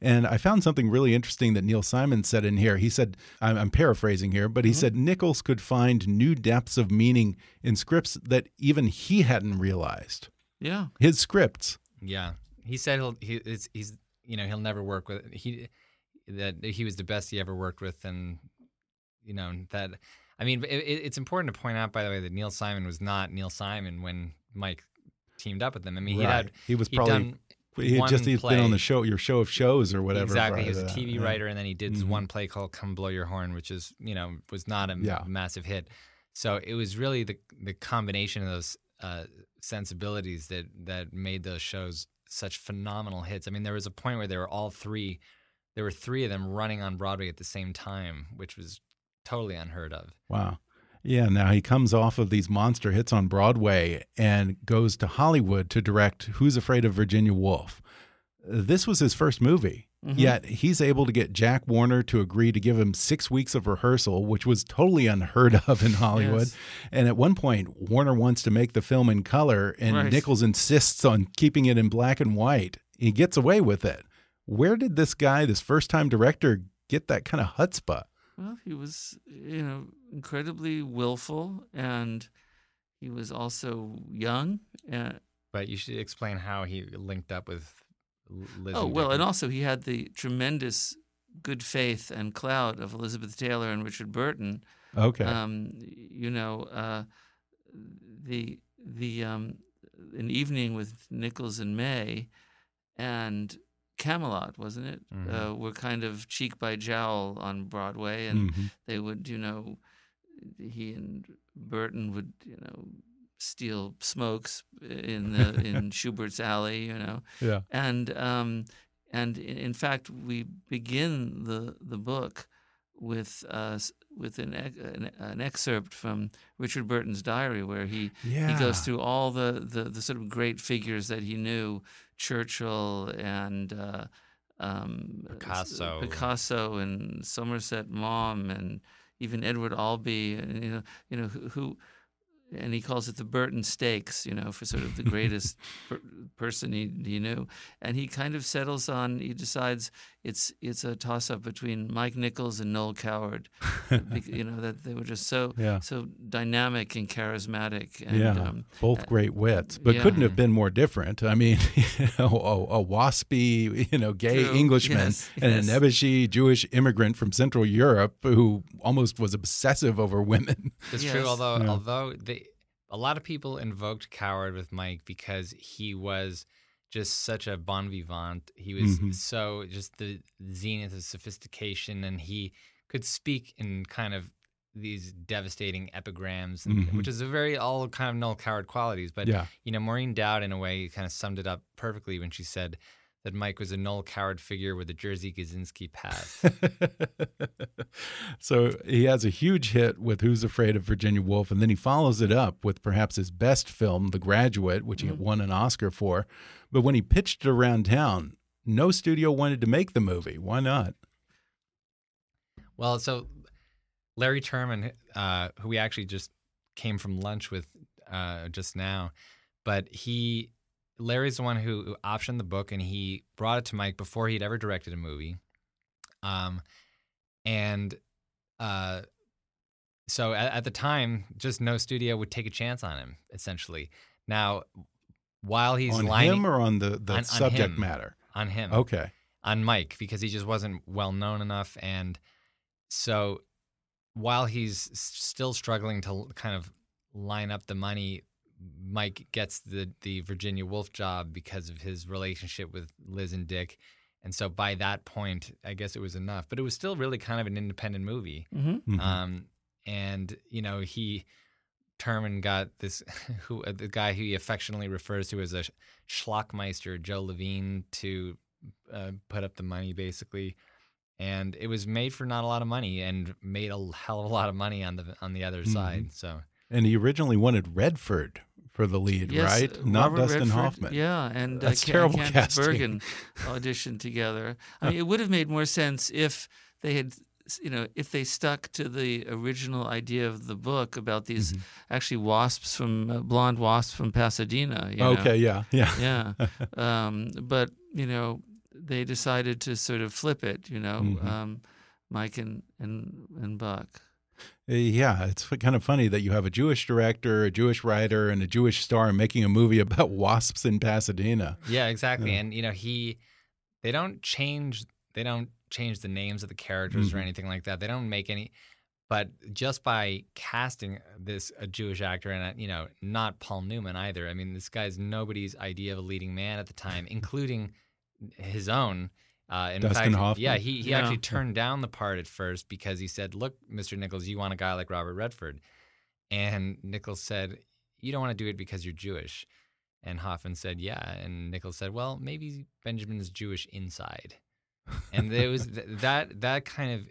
Speaker 2: And I found something really interesting that Neil Simon said in here. He said, I'm, I'm paraphrasing here, but he said Nichols could find new depths of meaning in scripts that even he hadn't realized.
Speaker 3: Yeah,
Speaker 2: His scripts.
Speaker 4: Yeah, he said he'll he, it's, he's you know he'll never work with he that he was the best he ever worked with, and you know that I mean it, it- it's important to point out by the way that Neil Simon was not Neil Simon when Mike teamed up with him. I mean he
Speaker 2: Right.
Speaker 4: had
Speaker 2: He was probably He had just he's been on the show, your show of shows or whatever.
Speaker 4: Exactly. He was a. TV
Speaker 2: Yeah.
Speaker 4: writer, and then he did this
Speaker 2: Mhm.
Speaker 4: one play called "Come Blow Your Horn," which is you know was not a
Speaker 2: Yeah.
Speaker 4: massive hit. So it was really the the combination of those uh, sensibilities that that made those shows such phenomenal hits. I mean, there was a point where they were all three. There were three of them running on Broadway at the same time, which was totally unheard of.
Speaker 2: Wow. Yeah, now he comes off of these monster hits on Broadway and goes to Hollywood to direct Who's Afraid of Virginia Woolf. This was his first movie.
Speaker 3: Mhm.
Speaker 2: Yet he's able to get Jack Warner to agree to give him six weeks of rehearsal, which was totally unheard of in Hollywood.
Speaker 3: Yes.
Speaker 2: And at one point, Warner wants to make the film in color, and
Speaker 3: Right.
Speaker 2: Nichols insists on keeping it in black and white. He gets away with it. Where did this guy, this first time director, get that kind of chutzpah?
Speaker 3: Well, he was, you know, incredibly willful, and he was also young. Uh,
Speaker 4: But you should explain how he linked up with L- Liz.
Speaker 3: oh well, and also he had the tremendous good faith and clout of Elizabeth Taylor and Richard Burton.
Speaker 2: Okay.
Speaker 3: Um, you know, uh, the the um, an evening with Nichols and May, and Camelot, wasn't it?
Speaker 4: Mhm.
Speaker 3: Uh, were kind of cheek by jowl on Broadway, and
Speaker 2: Mhm.
Speaker 3: they would, you know, he and Burton would, you know, steal smokes in the in Shubert's alley, you know,
Speaker 2: Yeah.
Speaker 3: and um, and in, fact, we begin the the book with uh, with an, an, an excerpt from Richard Burton's diary, where he
Speaker 2: Yeah.
Speaker 3: he goes through all the, the the sort of great figures that he knew, Churchill and. Uh, um,
Speaker 4: Picasso.
Speaker 3: Picasso, and Somerset Maugham, and even Edward Albee, and you know, you know who, who and he calls it the Burton Stakes, you know, for sort of the greatest per- person he, he knew. And he kind of settles on. He decides it's it's a toss up between Mike Nichols and Noel Coward. You know that they were just so
Speaker 2: Yeah.
Speaker 3: so dynamic and charismatic. And,
Speaker 2: yeah,
Speaker 3: um,
Speaker 2: both great wits, but
Speaker 3: yeah.
Speaker 2: couldn't have been more different. I mean, you know, a, a waspy, you know, gay
Speaker 3: True.
Speaker 2: Englishman
Speaker 3: Yes,
Speaker 2: and
Speaker 3: yes.
Speaker 2: an Nebuchadnezzar Jewish immigrant from Central Europe who almost was obsessive over women.
Speaker 4: It's
Speaker 3: Yes.
Speaker 4: true. Although
Speaker 2: Yeah.
Speaker 4: although they, a lot of people invoked Coward with Mike because he was just such a bon vivant. He was
Speaker 2: Mhm.
Speaker 4: so just the zenith of sophistication, and he could speak in kind of these devastating epigrams, and,
Speaker 2: Mhm.
Speaker 4: which is a very all kind of Noel Coward qualities. But
Speaker 2: Yeah.
Speaker 4: you know, Maureen Dowd in a way kind of summed it up perfectly when she said that Mike was a Noel Coward figure with a Jerzy Kosinski past.
Speaker 2: so he has a huge hit with Who's Afraid of Virginia Woolf, and then he follows it up with perhaps his best film, The Graduate, which he won an Oscar for. But when he pitched it around town, no studio wanted to make the movie. Why not?
Speaker 4: Well, so Larry Turman, uh, who we actually just came from lunch with uh, just now, but he, Larry's the one who, who optioned the book and he brought it to Mike before he'd ever directed a movie. Um, and uh, so at, at the time, just no studio would take a chance on him, essentially. Now, while he's
Speaker 2: on
Speaker 4: lining
Speaker 2: him or on the, the
Speaker 4: on- on
Speaker 2: subject
Speaker 4: him.
Speaker 2: matter?
Speaker 4: on him,
Speaker 2: Okay.
Speaker 4: on Mike because he just wasn't well known enough. And so while he's still struggling to kind of line up the money, Mike gets the, the Virginia Woolf job because of his relationship with Liz and Dick. And so by that point, I guess it was enough. But it was still really kind of an independent movie.
Speaker 3: mhm.
Speaker 2: Mhm.
Speaker 4: Um, and you know he Turman got this who uh, the guy who he affectionately refers to as a schlockmeister, Joe Levine, to uh, put up the money basically. And it was made for not a lot of money, and made a hell of a lot of money on the on the other
Speaker 2: Mhm.
Speaker 4: side. So
Speaker 2: and he originally wanted Redford for the lead,
Speaker 3: Yes,
Speaker 2: right?
Speaker 3: uh,
Speaker 2: Not
Speaker 3: Robert
Speaker 2: Dustin
Speaker 3: Redford,
Speaker 2: Hoffman.
Speaker 3: Yeah, and
Speaker 2: That's
Speaker 3: uh,
Speaker 2: terrible
Speaker 3: Candice
Speaker 2: casting.
Speaker 3: Bergen auditioned together. I mean, it would have made more sense if they had, you know, if they stuck to the original idea of the book about these
Speaker 2: Mm-hmm.
Speaker 3: actually wasps from uh, blonde wasps from Pasadena. You know?
Speaker 2: Okay, yeah, yeah.
Speaker 3: Yeah, um, but you know, they decided to sort of flip it. You know,
Speaker 2: Mhm.
Speaker 3: um, Mike and and and Buck.
Speaker 2: Uh, Yeah, it's kind of funny that you have a Jewish director, a Jewish writer, and a Jewish star making a movie about wasps in Pasadena.
Speaker 4: yeah, exactly.
Speaker 2: Yeah.
Speaker 4: And you know he, they don't change. They don't change the names of the characters or
Speaker 2: Mhm.
Speaker 4: anything like that. They don't make any. But just by casting this a Jewish actor and uh, you know not Paul Newman either. I mean, this guy's nobody's idea of a leading man at the time, including his own. Uh, in
Speaker 2: Dustin
Speaker 4: fact,
Speaker 2: Hoffman?
Speaker 4: yeah, he, he
Speaker 3: Yeah.
Speaker 4: actually turned down the part at first because he said, "Look, Mr. Nichols, you want a guy like Robert Redford," and Nichols said, "You don't want to do it because you're Jewish." And Hoffman said, "Yeah," and Nichols said, "Well, maybe Benjamin is Jewish inside." and there was th- that that kind of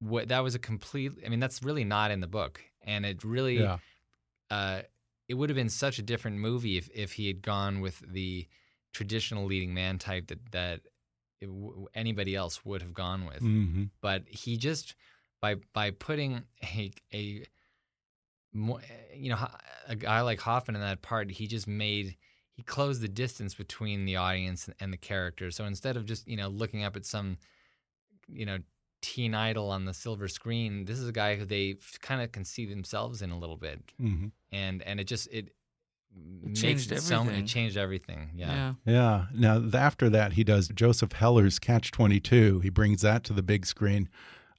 Speaker 4: what that was a complete i mean that's really not in the book and it really
Speaker 2: Yeah.
Speaker 4: uh it would have been such a different movie if if he had gone with the traditional leading man type that that it w- anybody else would have gone with
Speaker 2: hmm
Speaker 4: but he just by by putting a a mo- you know a guy like Hoffman in that part, he just made he closed the distance between the audience and the character. So instead of just you know looking up at some you know teen idol on the silver screen, this is a guy who they kind of can see themselves in a little bit,
Speaker 2: hmm
Speaker 4: and and it just it. Makes
Speaker 3: changed
Speaker 4: it so-
Speaker 3: everything.
Speaker 4: it changed everything. Yeah.
Speaker 3: yeah.
Speaker 2: Yeah. Now, th- after that, he does Joseph Heller's Catch 22. He brings that to the big screen.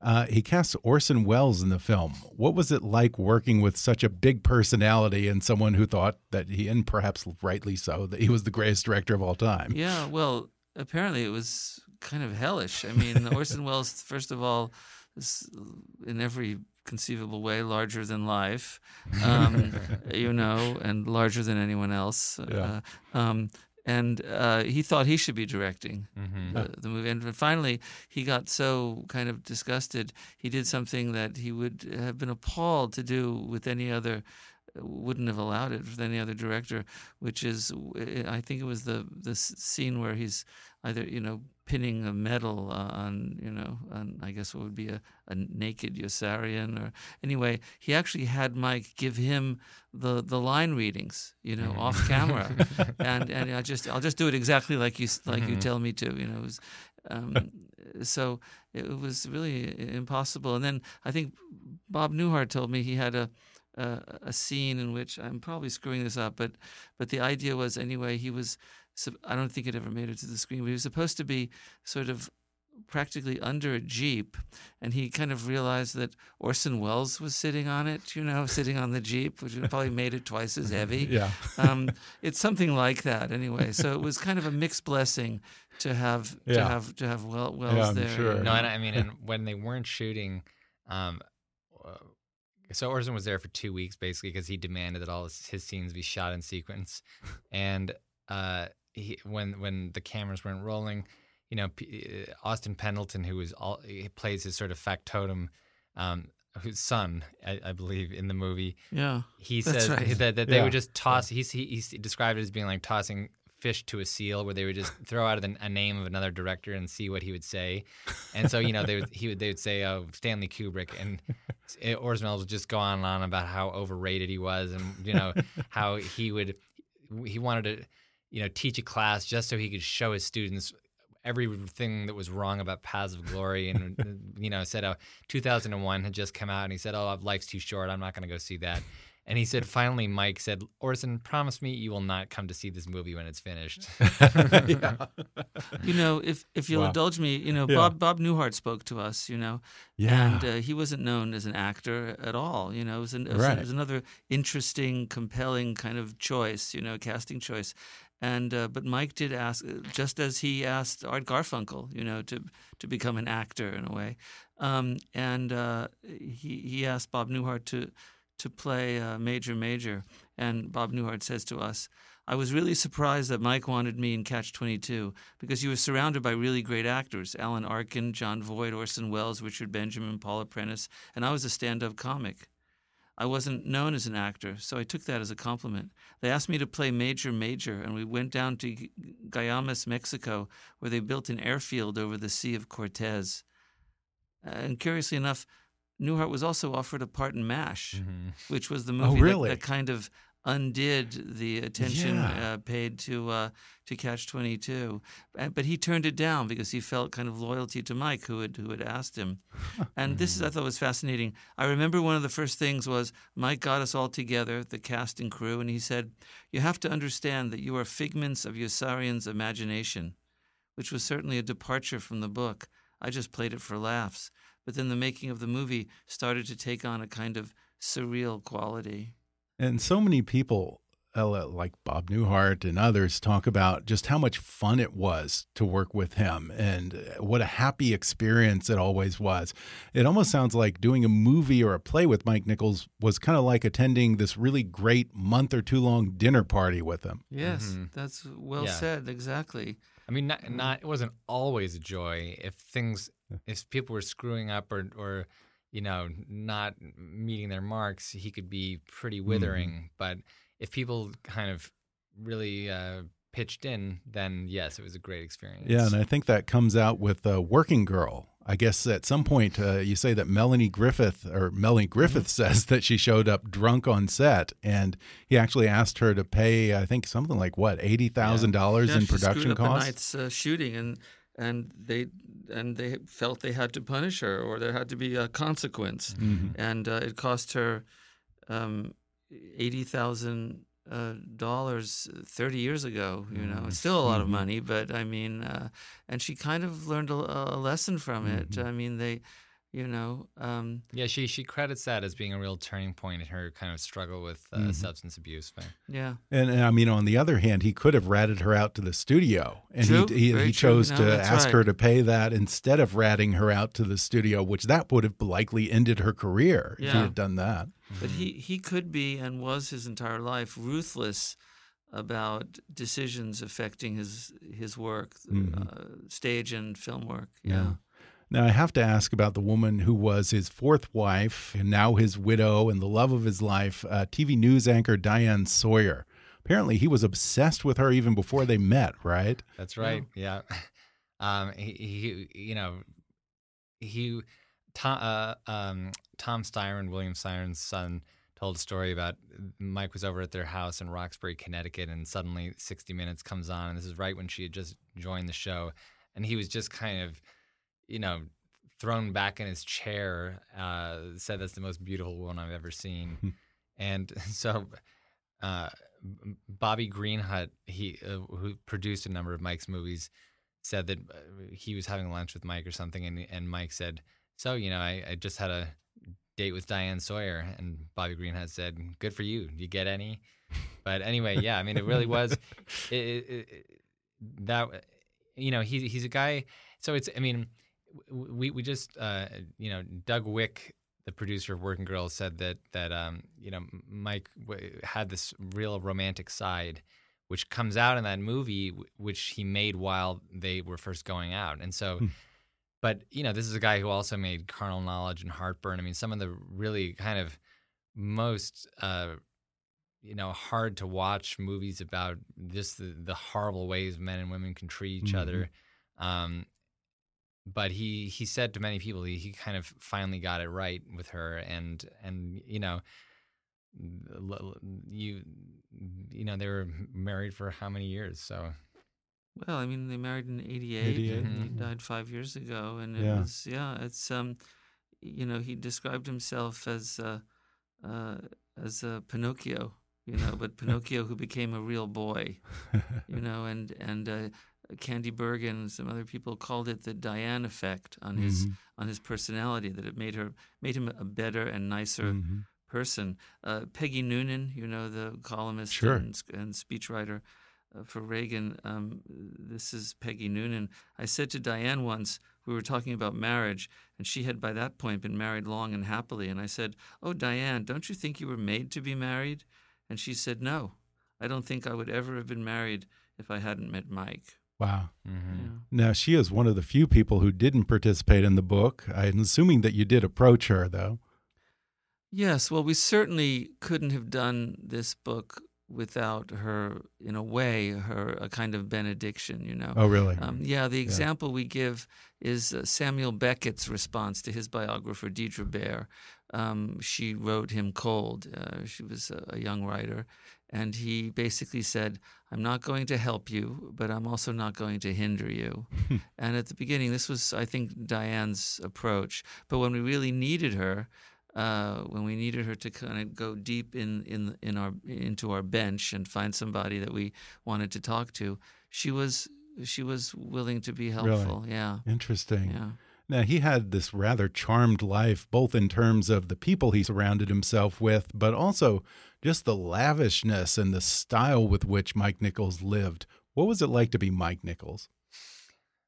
Speaker 2: Uh, he casts Orson Welles in the film. What was it like working with such a big personality and someone who thought that he, and perhaps rightly so, that he was the greatest director of all time?
Speaker 3: Yeah, well, apparently it was kind of hellish. I mean, Orson Welles, first of all, in every conceivable way larger than life, um, you know, and larger than anyone else.
Speaker 2: Yeah.
Speaker 3: Uh, um, and uh, he thought he should be directing
Speaker 4: Mhm.
Speaker 3: the, the movie. And finally, he got so kind of disgusted, he did something that he would have been appalled to do with any other, wouldn't have allowed it with any other director, which is, I think it was the the scene where he's either you know pinning a medal uh, on you know on I guess what would be a, a naked Yossarian or anyway he actually had Mike give him the the line readings you know off camera. And and I just I'll just do it exactly like you like you tell me to you know it was, um, so it was really impossible. And then I think Bob Newhart told me he had a a, a scene in which I'm probably screwing this up but but the idea was anyway he was I don't think it ever made it to the screen but he was supposed to be sort of practically under a jeep and he kind of realized that Orson Welles was sitting on it you know sitting on the jeep which probably made it twice as heavy.
Speaker 2: Yeah.
Speaker 3: um, it's something like that anyway. So it was kind of a mixed blessing to have to have to have well Welles
Speaker 2: Yeah, I'm
Speaker 3: there.
Speaker 2: sure.
Speaker 4: No, and I mean, and when they weren't shooting, um, uh, so Orson was there for two weeks basically because he demanded that all his, his scenes be shot in sequence, and uh, he, when when the cameras weren't rolling, you know, P- uh, Austin Pendleton, who was all he plays his sort of factotum, um, whose son, I, I believe, in the movie,
Speaker 3: yeah
Speaker 4: he says
Speaker 3: right.
Speaker 4: that, that they
Speaker 2: Yeah.
Speaker 4: would just toss. He's, he, he's described it as being like tossing fish to a seal, where they would just throw out a name of another director and see what he would say. And so you know they would he would they would say oh Stanley Kubrick and Welles would just go on and on about how overrated he was and you know how he would he wanted to you know teach a class just so he could show his students everything that was wrong about Paths of Glory and you know said oh 2001 had just come out and he said oh life's too short I'm not going to go see that and he said finally Mike said Orson promise me you will not come to see this movie when it's finished
Speaker 3: you know if if you'll
Speaker 2: Wow.
Speaker 3: indulge me you know
Speaker 2: Yeah.
Speaker 3: Bob Bob Newhart spoke to us you know
Speaker 2: Yeah.
Speaker 3: and uh, he wasn't known as an actor at all. You know, it was, an, it, was,
Speaker 2: Right.
Speaker 3: it was another interesting, compelling kind of choice. You know, casting choice. And uh, but Mike did ask, uh, just as he asked Art Garfunkel, you know, to to become an actor in a way, um, and uh, he he asked Bob Newhart to to play uh, Major Major, and Bob Newhart says to us. I was really surprised that Mike wanted me in Catch 22 because you were surrounded by really great actors Alan Arkin, Jon Voight, Orson Welles, Richard Benjamin, Paula Prentiss, and I was a stand up comic. I wasn't known as an actor, so I took that as a compliment. They asked me to play Major Major, and we went down to Gu- Guaymas, Mexico, where they built an airfield over the Sea of Cortez. And curiously enough, Newhart was also offered a part in MASH, which was the movie that-
Speaker 2: Mm-hmm. really?
Speaker 3: that, kind of undid the attention
Speaker 2: Yeah.
Speaker 3: uh, paid to uh, to Catch Twenty Two, but he turned it down because he felt kind of loyalty to Mike, who had who had asked him. And this is I thought was fascinating. I remember one of the first things was Mike got us all together, the cast and crew, and he said, "You have to understand that you are figments of Yossarian's imagination," which was certainly a departure from the book. I just played it for laughs, but then the making of the movie started to take on a kind of surreal quality.
Speaker 2: And so many people, uh, like Bob Newhart and others, talk about just how much fun it was to work with him and uh, what a happy experience it always was. It almost sounds like doing a movie or a play with Mike Nichols was kind of like attending this really great month or two long dinner party with him.
Speaker 3: Yes,
Speaker 4: Mhm.
Speaker 3: that's well
Speaker 4: Yeah.
Speaker 3: said. Exactly.
Speaker 4: I mean, not, not it wasn't always a joy. If things, if people were screwing up or, or you know, not meeting their marks, he could be pretty withering. But if people kind of really uh, pitched in, then yes, it was a great experience.
Speaker 2: Yeah, and I think that comes out with uh, Working Girl. I guess at some point uh, you say that Melanie Griffith or Melanie Griffith says that she showed up drunk on set, and he actually asked her to pay, I think something like what eighty thousand dollars
Speaker 3: Yeah,
Speaker 2: in
Speaker 3: she screwed
Speaker 2: production
Speaker 3: up a
Speaker 2: costs.
Speaker 3: night's uh, shooting, and and they and they felt they had to punish her, or there had to be a consequence,
Speaker 2: Mm-hmm.
Speaker 3: and uh, it cost her um, eighty thousand uh, dollars thirty years ago. You know, it's still a lot of money, but I mean, uh, and she kind of learned a, a lesson from it. I mean, they, you know, um,
Speaker 4: Yeah, she she credits that as being a real turning point in her kind of struggle with uh, substance abuse. But
Speaker 3: yeah.
Speaker 2: And, and I mean, on the other hand, he could have ratted her out to the studio, and
Speaker 3: True,
Speaker 2: he he, he chose
Speaker 3: No,
Speaker 2: to ask
Speaker 3: right.
Speaker 2: her to pay that instead of ratting her out to the studio, which that would have likely ended her career if he had done that.
Speaker 3: But he, he could be and was his entire life ruthless about decisions affecting his his work,
Speaker 2: Mhm.
Speaker 3: uh, stage and film work.
Speaker 2: Yeah.
Speaker 3: Yeah.
Speaker 2: Now, I have to ask about the woman who was his fourth wife and now his widow and the love of his life, uh, TV news anchor Diane Sawyer. Apparently, he was obsessed with her even before they met, right?
Speaker 4: That's right. Yeah. Um, he, he, you know, he, Tom, uh, um, Tom Styron, William Styron's son, told a story about Mike was over at their house in Roxbury, Connecticut, and suddenly 60 Minutes comes on, and this is right when she had just joined the show, and he was just kind of, you know, thrown back in his chair. Uh, said that's the most beautiful woman I've ever seen, and so. Uh, Bobby Greenhut, he uh, who produced a number of Mike's movies, said that uh, he was having lunch with Mike or something, and and Mike said, "So you know, I, I just had a date with Diane Sawyer," and Bobby Greenhut said, "Good for you. Do you get any?" But anyway, yeah, I mean, it really was it, it, it, that you know he he's a guy. So it's I mean, we we just uh, you know Doug Wick the producer of Working Girls said that that um, you know Mike w- had this real romantic side, which comes out in that movie, w- which he made while they were first going out, and so.
Speaker 2: Hmm.
Speaker 4: But you know, this is a guy who also made Carnal Knowledge and Heartburn. I mean, some of the really kind of most uh, you know hard to watch movies about just the, the horrible ways men and women can treat each
Speaker 2: Mhm.
Speaker 4: other. Um, but he he said to many people he, he kind of finally got it right with her and and you know l- l- you you know they were married for how many years so
Speaker 3: Well, I mean, they married in '88,
Speaker 2: 88,
Speaker 3: and he
Speaker 4: mhm.
Speaker 3: died five years ago, and it
Speaker 2: Yeah.
Speaker 3: was yeah, it's um, you know, he described himself as uh, uh, as a Pinocchio, you know, but Pinocchio who became a real boy, you know, and and uh, Candy Bergen and some other people called it the Diane effect on his
Speaker 2: Mhm.
Speaker 3: on his personality, that it made her made him a better and nicer
Speaker 2: Mhm.
Speaker 3: person. Uh, Peggy Noonan, you know, the columnist
Speaker 2: Sure.
Speaker 3: and, and speechwriter uh, for Reagan. Um, this is Peggy Noonan. I said to Diane once, we were talking about marriage, and she had by that point been married long and happily. And I said, Oh, Diane, don't you think you were made to be married? And she said, No, I don't think I would ever have been married if I hadn't met Mike.
Speaker 2: Wow.
Speaker 4: mm-hmm.
Speaker 3: Yeah.
Speaker 2: Now, she is one of the few people who didn't participate in the book. I'm assuming that you did approach her, though.
Speaker 3: Yes, well, we certainly couldn't have done this book without her, in a way, her a kind of benediction, you know.
Speaker 2: Oh, really?
Speaker 3: Um, yeah, the example we give is uh, Samuel Beckett's response to his biographer, Deirdre Bair. Um, she wrote him cold. Uh, she was a, a young writer. And he basically said, I'm not going to help you, but I'm also not going to hinder you. and at the beginning, this was, I think, Diane's approach. But when we really needed her, uh, when we needed her to kind of go deep in, in in our into our bench and find somebody that we wanted to talk to, she was she was willing to be
Speaker 2: Really?
Speaker 3: helpful. Yeah,
Speaker 2: Interesting.
Speaker 3: yeah.
Speaker 2: Now, he had this rather charmed life, both in terms of the people he surrounded himself with, but also just the lavishness and the style with which Mike Nichols lived. What was it like to be Mike Nichols?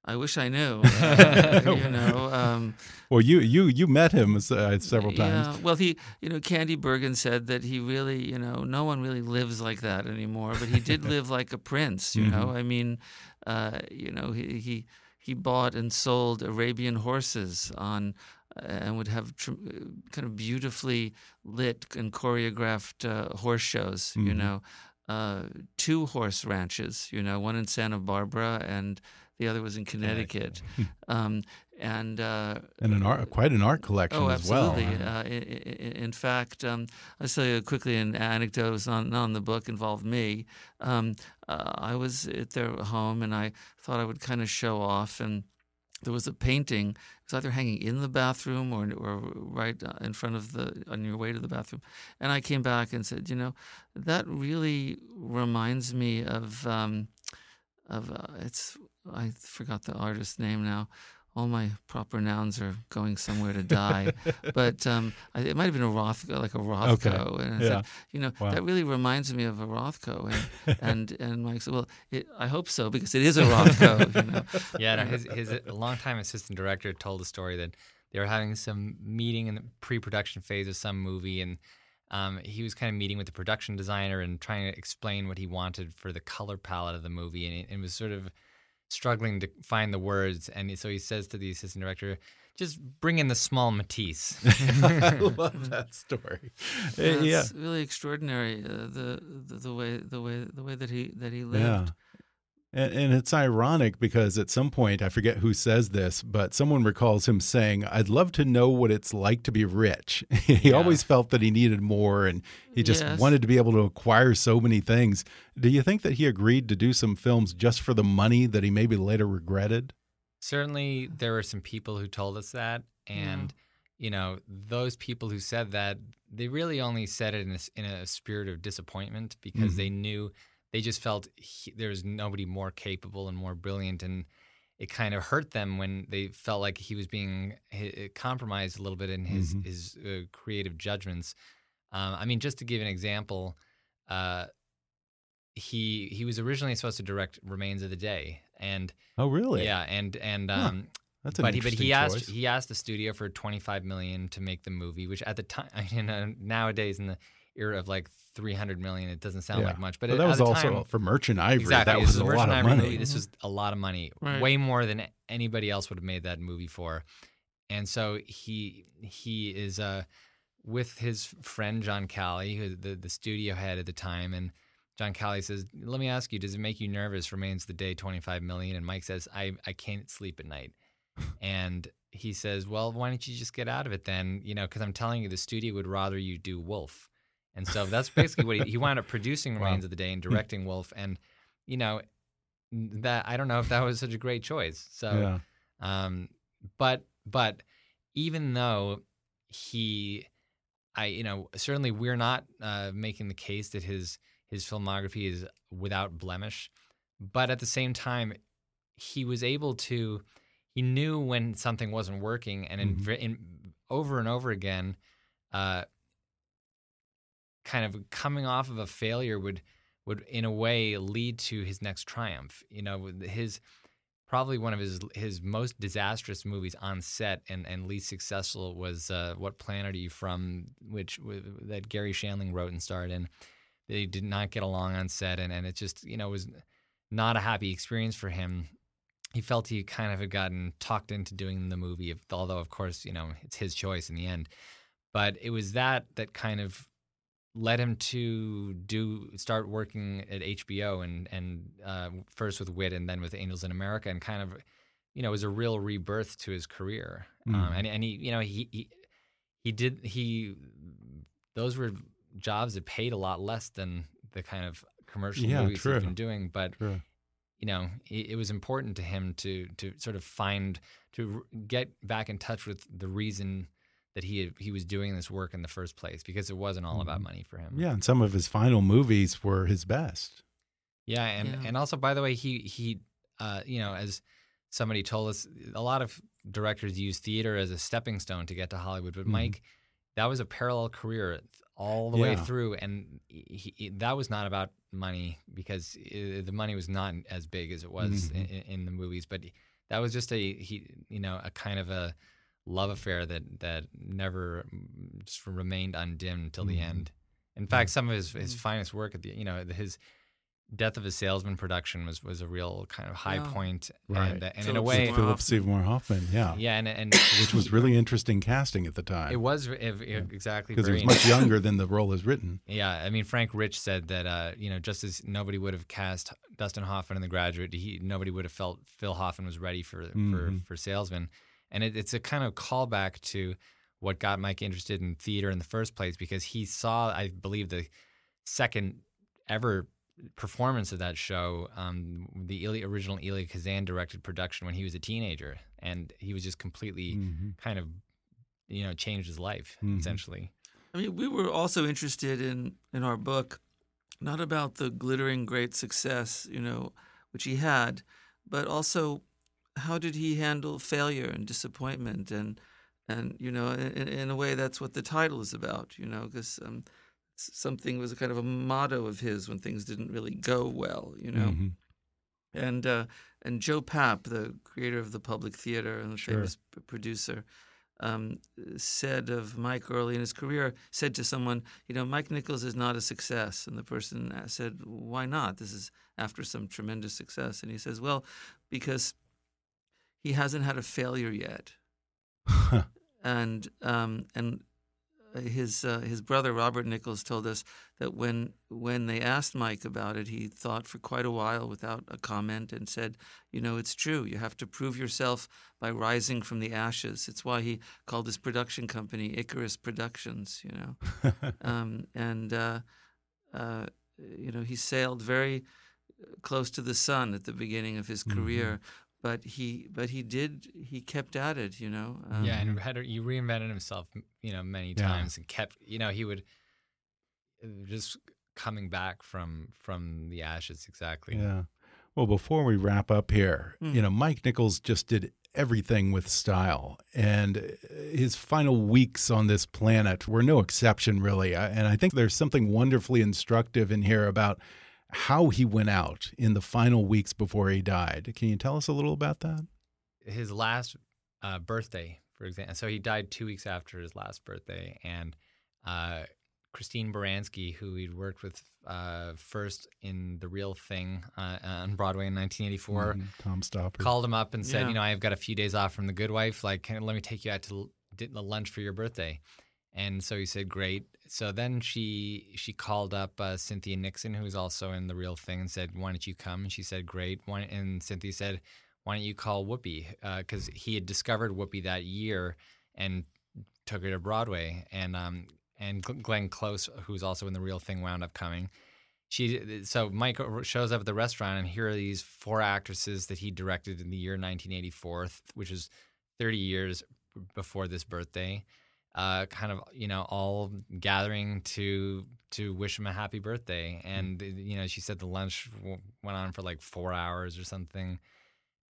Speaker 3: I wish I knew. uh, you know. Um,
Speaker 2: Well, you you you met him uh, several times.
Speaker 3: Yeah. Well, he, you know, Candy Bergen said that he really, you know, no one really lives like that anymore. But he did live like a prince. You know, I mean, uh, you know, he he he bought and sold Arabian horses on. Uh, And would have tr- kind of beautifully lit and choreographed uh, horse shows, you
Speaker 2: Mhm.
Speaker 3: know, uh, two horse ranches, you know, one in Santa Barbara and the other was in Connecticut. um, and uh,
Speaker 2: And an art, quite an art collection
Speaker 3: Oh,
Speaker 2: as well.
Speaker 3: absolutely. Uh, i i in fact, um, I'll tell you quickly an anecdote. It was not, not in the book, involved me. Um, uh, I was at their home and I thought I would kind of show off. And there was a painting. It was either hanging in the bathroom or, or right uh, in front of the, on your way to the bathroom. And I came back and said, you know, that really reminds me of, um, of uh, it's, I forgot the artist's name now all my proper nouns are going somewhere to die. but um, I, it might have been a Rothko, like a Rothko. And I
Speaker 2: Yeah.
Speaker 3: said, you know,
Speaker 2: Wow.
Speaker 3: that really reminds me of a Rothko. And and, and Mike said, well, it, I hope so because it is a Rothko. you know.
Speaker 4: yeah no, his his longtime assistant director told a story that they were having some meeting in the pre-production phase of some movie and um, he was kind of meeting with the production designer and trying to explain what he wanted for the color palette of the movie, and, it, and was sort of struggling to find the words. And so he says to the assistant director, "Just bring in the small Matisse."
Speaker 2: I love that story.
Speaker 3: Yeah,
Speaker 2: yeah.
Speaker 3: it's really extraordinary uh, the, the the way the way the way that he that he lived.
Speaker 2: Yeah. And, and it's ironic because at some point, I forget who says this, but someone recalls him saying, I'd love to know what it's like to be rich. he
Speaker 4: Yeah.
Speaker 2: always felt that he needed more and he just
Speaker 3: Yes.
Speaker 2: wanted to be able to acquire so many things. Do you think that he agreed to do some films just for the money that he maybe later regretted?
Speaker 4: Certainly, there were some people who told us that, and you know, those people who said that they really only said it in a, s- in a spirit of disappointment because mm. they knew they just felt he, there was nobody more capable and more brilliant, and it kind of hurt them when they felt like he was being hi- compromised a little bit in his
Speaker 2: Mhm.
Speaker 4: his uh, creative judgments. Um, I mean, just to give an example, uh, he he was originally supposed to direct Remains of the Day, and
Speaker 2: Oh, really?
Speaker 4: yeah, and and
Speaker 2: Huh.
Speaker 4: um,
Speaker 2: That's an
Speaker 4: but he but he asked
Speaker 2: choice.
Speaker 4: he asked the studio for 25 million to make the movie, which at the time, you know, nowadays in the era of like 300 million, it doesn't sound
Speaker 2: Yeah.
Speaker 4: like much, but,
Speaker 2: But
Speaker 4: it-
Speaker 2: that
Speaker 4: at
Speaker 2: was
Speaker 4: the
Speaker 2: also
Speaker 4: time,
Speaker 2: for Merchant Ivory.
Speaker 4: exactly
Speaker 2: That
Speaker 4: this
Speaker 2: was
Speaker 4: is
Speaker 2: a
Speaker 4: Merchant
Speaker 2: lot of
Speaker 4: Ivory
Speaker 2: money.
Speaker 4: Movie. This was a lot of money,
Speaker 3: Right.
Speaker 4: way more than anybody else would have made that movie for, and so he he is uh with his friend John Calley, who the the studio head at the time, and John Calley says, "Let me ask you, does it make you nervous? Remains the day 25 million. And Mike says, "I I can't sleep at night." and he says, "Well, why don't you just get out of it then? You know, because I'm telling you, the studio would rather you do Wolf." And so that's basically what he, he wound up producing
Speaker 2: Wow.
Speaker 4: Remains of the Day and directing Wolf. And you know, that I don't know if that was such a great choice. So,
Speaker 2: yeah.
Speaker 4: um, but but even though he, I you know certainly we're not uh, making the case that his his filmography is without blemish, but at the same time, he was able to. He knew when something wasn't working, and in,
Speaker 2: Mhm.
Speaker 4: in over and over again, uh, kind of coming off of a failure would would in a way lead to his next triumph. You know, his probably one of his his most disastrous movies on set and, and least successful was uh, What Planet Are You From, which that Garry Shandling wrote and starred in. They did not get along on set, and, and it just you know was not a happy experience for him. He felt he kind of had gotten talked into doing the movie, although of course you know it's his choice in the end. But it was that that kind of led him to do start working at HBO and and uh, first with Wit and then with Angels in America and kind of you know was a real rebirth to his career. Um,
Speaker 2: Mhm.
Speaker 4: and and he you know he, he he did he those were jobs that paid a lot less than the kind of commercial
Speaker 2: Yeah,
Speaker 4: movies
Speaker 2: true.
Speaker 4: he's been doing, but
Speaker 2: True.
Speaker 4: you know, it, it was important to him to to sort of find to get back in touch with the reason that he had, he was doing this work in the first place because it wasn't all about
Speaker 2: Mhm.
Speaker 4: money for him.
Speaker 2: Yeah, and some of his final movies were his best.
Speaker 4: Yeah, and
Speaker 3: Yeah.
Speaker 4: and also by the way, he he uh, you know, as somebody told us, a lot of directors use theater as a stepping stone to get to Hollywood, but
Speaker 2: Mhm.
Speaker 4: Mike, that was a parallel career all the way through, and he, he- that was not about money because uh the money was not as big as it was in,
Speaker 2: Mhm.
Speaker 4: in the movies, but that was just a he you know a kind of a love affair that that never mm, just remained undimmed until the
Speaker 2: Mhm.
Speaker 4: end. In fact, some of his his
Speaker 3: Mhm.
Speaker 4: finest work at the you know his Death of a Salesman production was was a real kind of high
Speaker 3: Yeah.
Speaker 4: point,
Speaker 2: Right.
Speaker 4: and, and in a
Speaker 3: Philip
Speaker 4: way,
Speaker 3: Seymour
Speaker 2: Philip
Speaker 3: Hoffman.
Speaker 2: Seymour Hoffman, yeah.
Speaker 4: yeah, and and
Speaker 2: Which was really interesting casting at the time.
Speaker 4: it was v- v- exactly
Speaker 2: because he was much younger than the role is written.
Speaker 4: Yeah, I mean Frank Rich said that uh, you know just as nobody would have cast Dustin Hoffman in The Graduate, he nobody would have felt Phil Hoffman was ready for for
Speaker 2: Mhm.
Speaker 4: for Salesman, and it, it's a kind of callback to what got Mike interested in theater in the first place because he saw, I believe, the second ever performance of that show, um, the Eli, original Elia Kazan directed production when he was a teenager, and he was just completely
Speaker 2: Mhm.
Speaker 4: kind of you know changed his life
Speaker 2: Mhm.
Speaker 4: essentially.
Speaker 3: I mean, we were also interested in in our book, not about the glittering great success, you know, which he had, but also how did he handle failure and disappointment and and you know, in, in a way, that's what the title is about, you know, because um, something was a kind of a motto of his when things didn't really go well, you know.
Speaker 2: Mhm.
Speaker 3: And uh, and Joe Papp, the creator of the Public Theater and the
Speaker 2: Sure.
Speaker 3: famous p- producer, um, said of Mike early in his career, said to someone, you know, Mike Nichols is not a success. And the person said, why not? This is after some tremendous success. And he says, well, because he hasn't had a failure yet. and um, and his uh, his brother Robert Nichols told us that when when they asked Mike about it, he thought for quite a while without a comment and said, "You know, it's true. You have to prove yourself by rising from the ashes." It's why he called his production company Icarus Productions. You know, um, and uh, uh, you know he sailed very close to the sun at the beginning of his career. Mm-hmm but he but he did he kept at it you know
Speaker 4: um, yeah and had he reinvented himself you know many times yeah. and kept you know he would uh, just coming back from from the ashes exactly
Speaker 2: yeah well before we wrap up here mm. you know mike nichols just did everything with style and uh, his final weeks on this planet were no exception really and i think there's something wonderfully instructive in here about how he went out in the final weeks before he died. Can you tell us a little about that?
Speaker 4: His last uh, birthday, for example. So he died two weeks after his last birthday, and uh, Christine Baranski, who he'd worked with uh, first in The Real Thing uh, on Broadway in 1984, mm,
Speaker 2: Tom Stoppard
Speaker 4: called him up and said, yeah. "You know, I've got a few days off from The Good Wife. Like, let me take you out to lunch for your birthday." And so he said, "Great." So then she she called up uh, Cynthia Nixon, who's also in the Real Thing, and said, "Why don't you come?" And she said, "Great." And Cynthia said, "Why don't you call Whoopi?" Because uh, he had discovered Whoopi that year and took her to Broadway. And um, and Glenn Close, who's also in the Real Thing, wound up coming. She so Mike shows up at the restaurant, and here are these four actresses that he directed in the year 1984, which is 30 years before this birthday uh, kind of you know all gathering to to wish him a happy birthday. Hmm. And you know, she said the lunch w- went on for like four hours or something.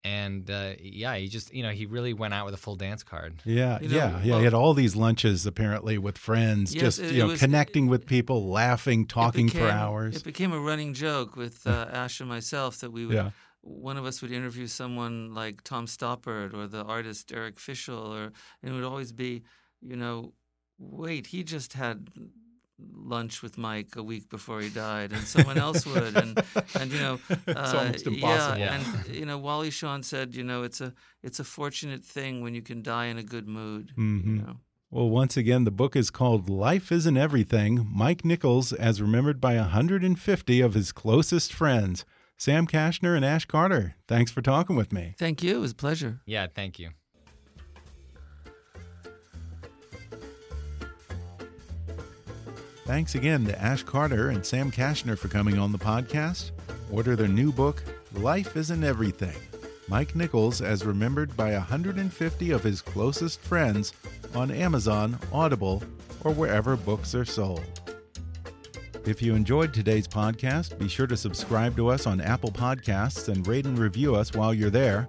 Speaker 4: And uh, yeah, he just you know he really went out with a full dance card.
Speaker 2: Yeah, you know, yeah, yeah. Well, he had all these lunches apparently with friends, yes, just it, you know was, connecting it, with people, laughing, talking
Speaker 3: became,
Speaker 2: for hours.
Speaker 3: It became a running joke with uh, Ash and myself that we would. Yeah one of us would interview someone like Tom Stoppard or the artist Eric Fischl, or and it would always be, you know, wait, he just had lunch with Mike a week before he died, and someone else would, and and you know, uh,
Speaker 2: it's almost impossible.
Speaker 3: Yeah, and you know, Wally Shawn said, you know, it's a it's a fortunate thing when you can die in a good mood.
Speaker 2: Mm -hmm.
Speaker 3: you know?
Speaker 2: Well, once again, the book is called Life Isn't Everything Mike Nichols, as remembered by 150 of his closest friends. Sam Kashner and Ash Carter, thanks for talking with me.
Speaker 3: Thank you. It was a pleasure.
Speaker 4: Yeah, thank you.
Speaker 2: Thanks again to Ash Carter and Sam Kashner for coming on the podcast. Order their new book, Life Isn't Everything. Mike Nichols, as remembered by 150 of his closest friends, on Amazon, Audible, or wherever books are sold. If you enjoyed today's podcast, be sure to subscribe to us on Apple Podcasts and rate and review us while you're there.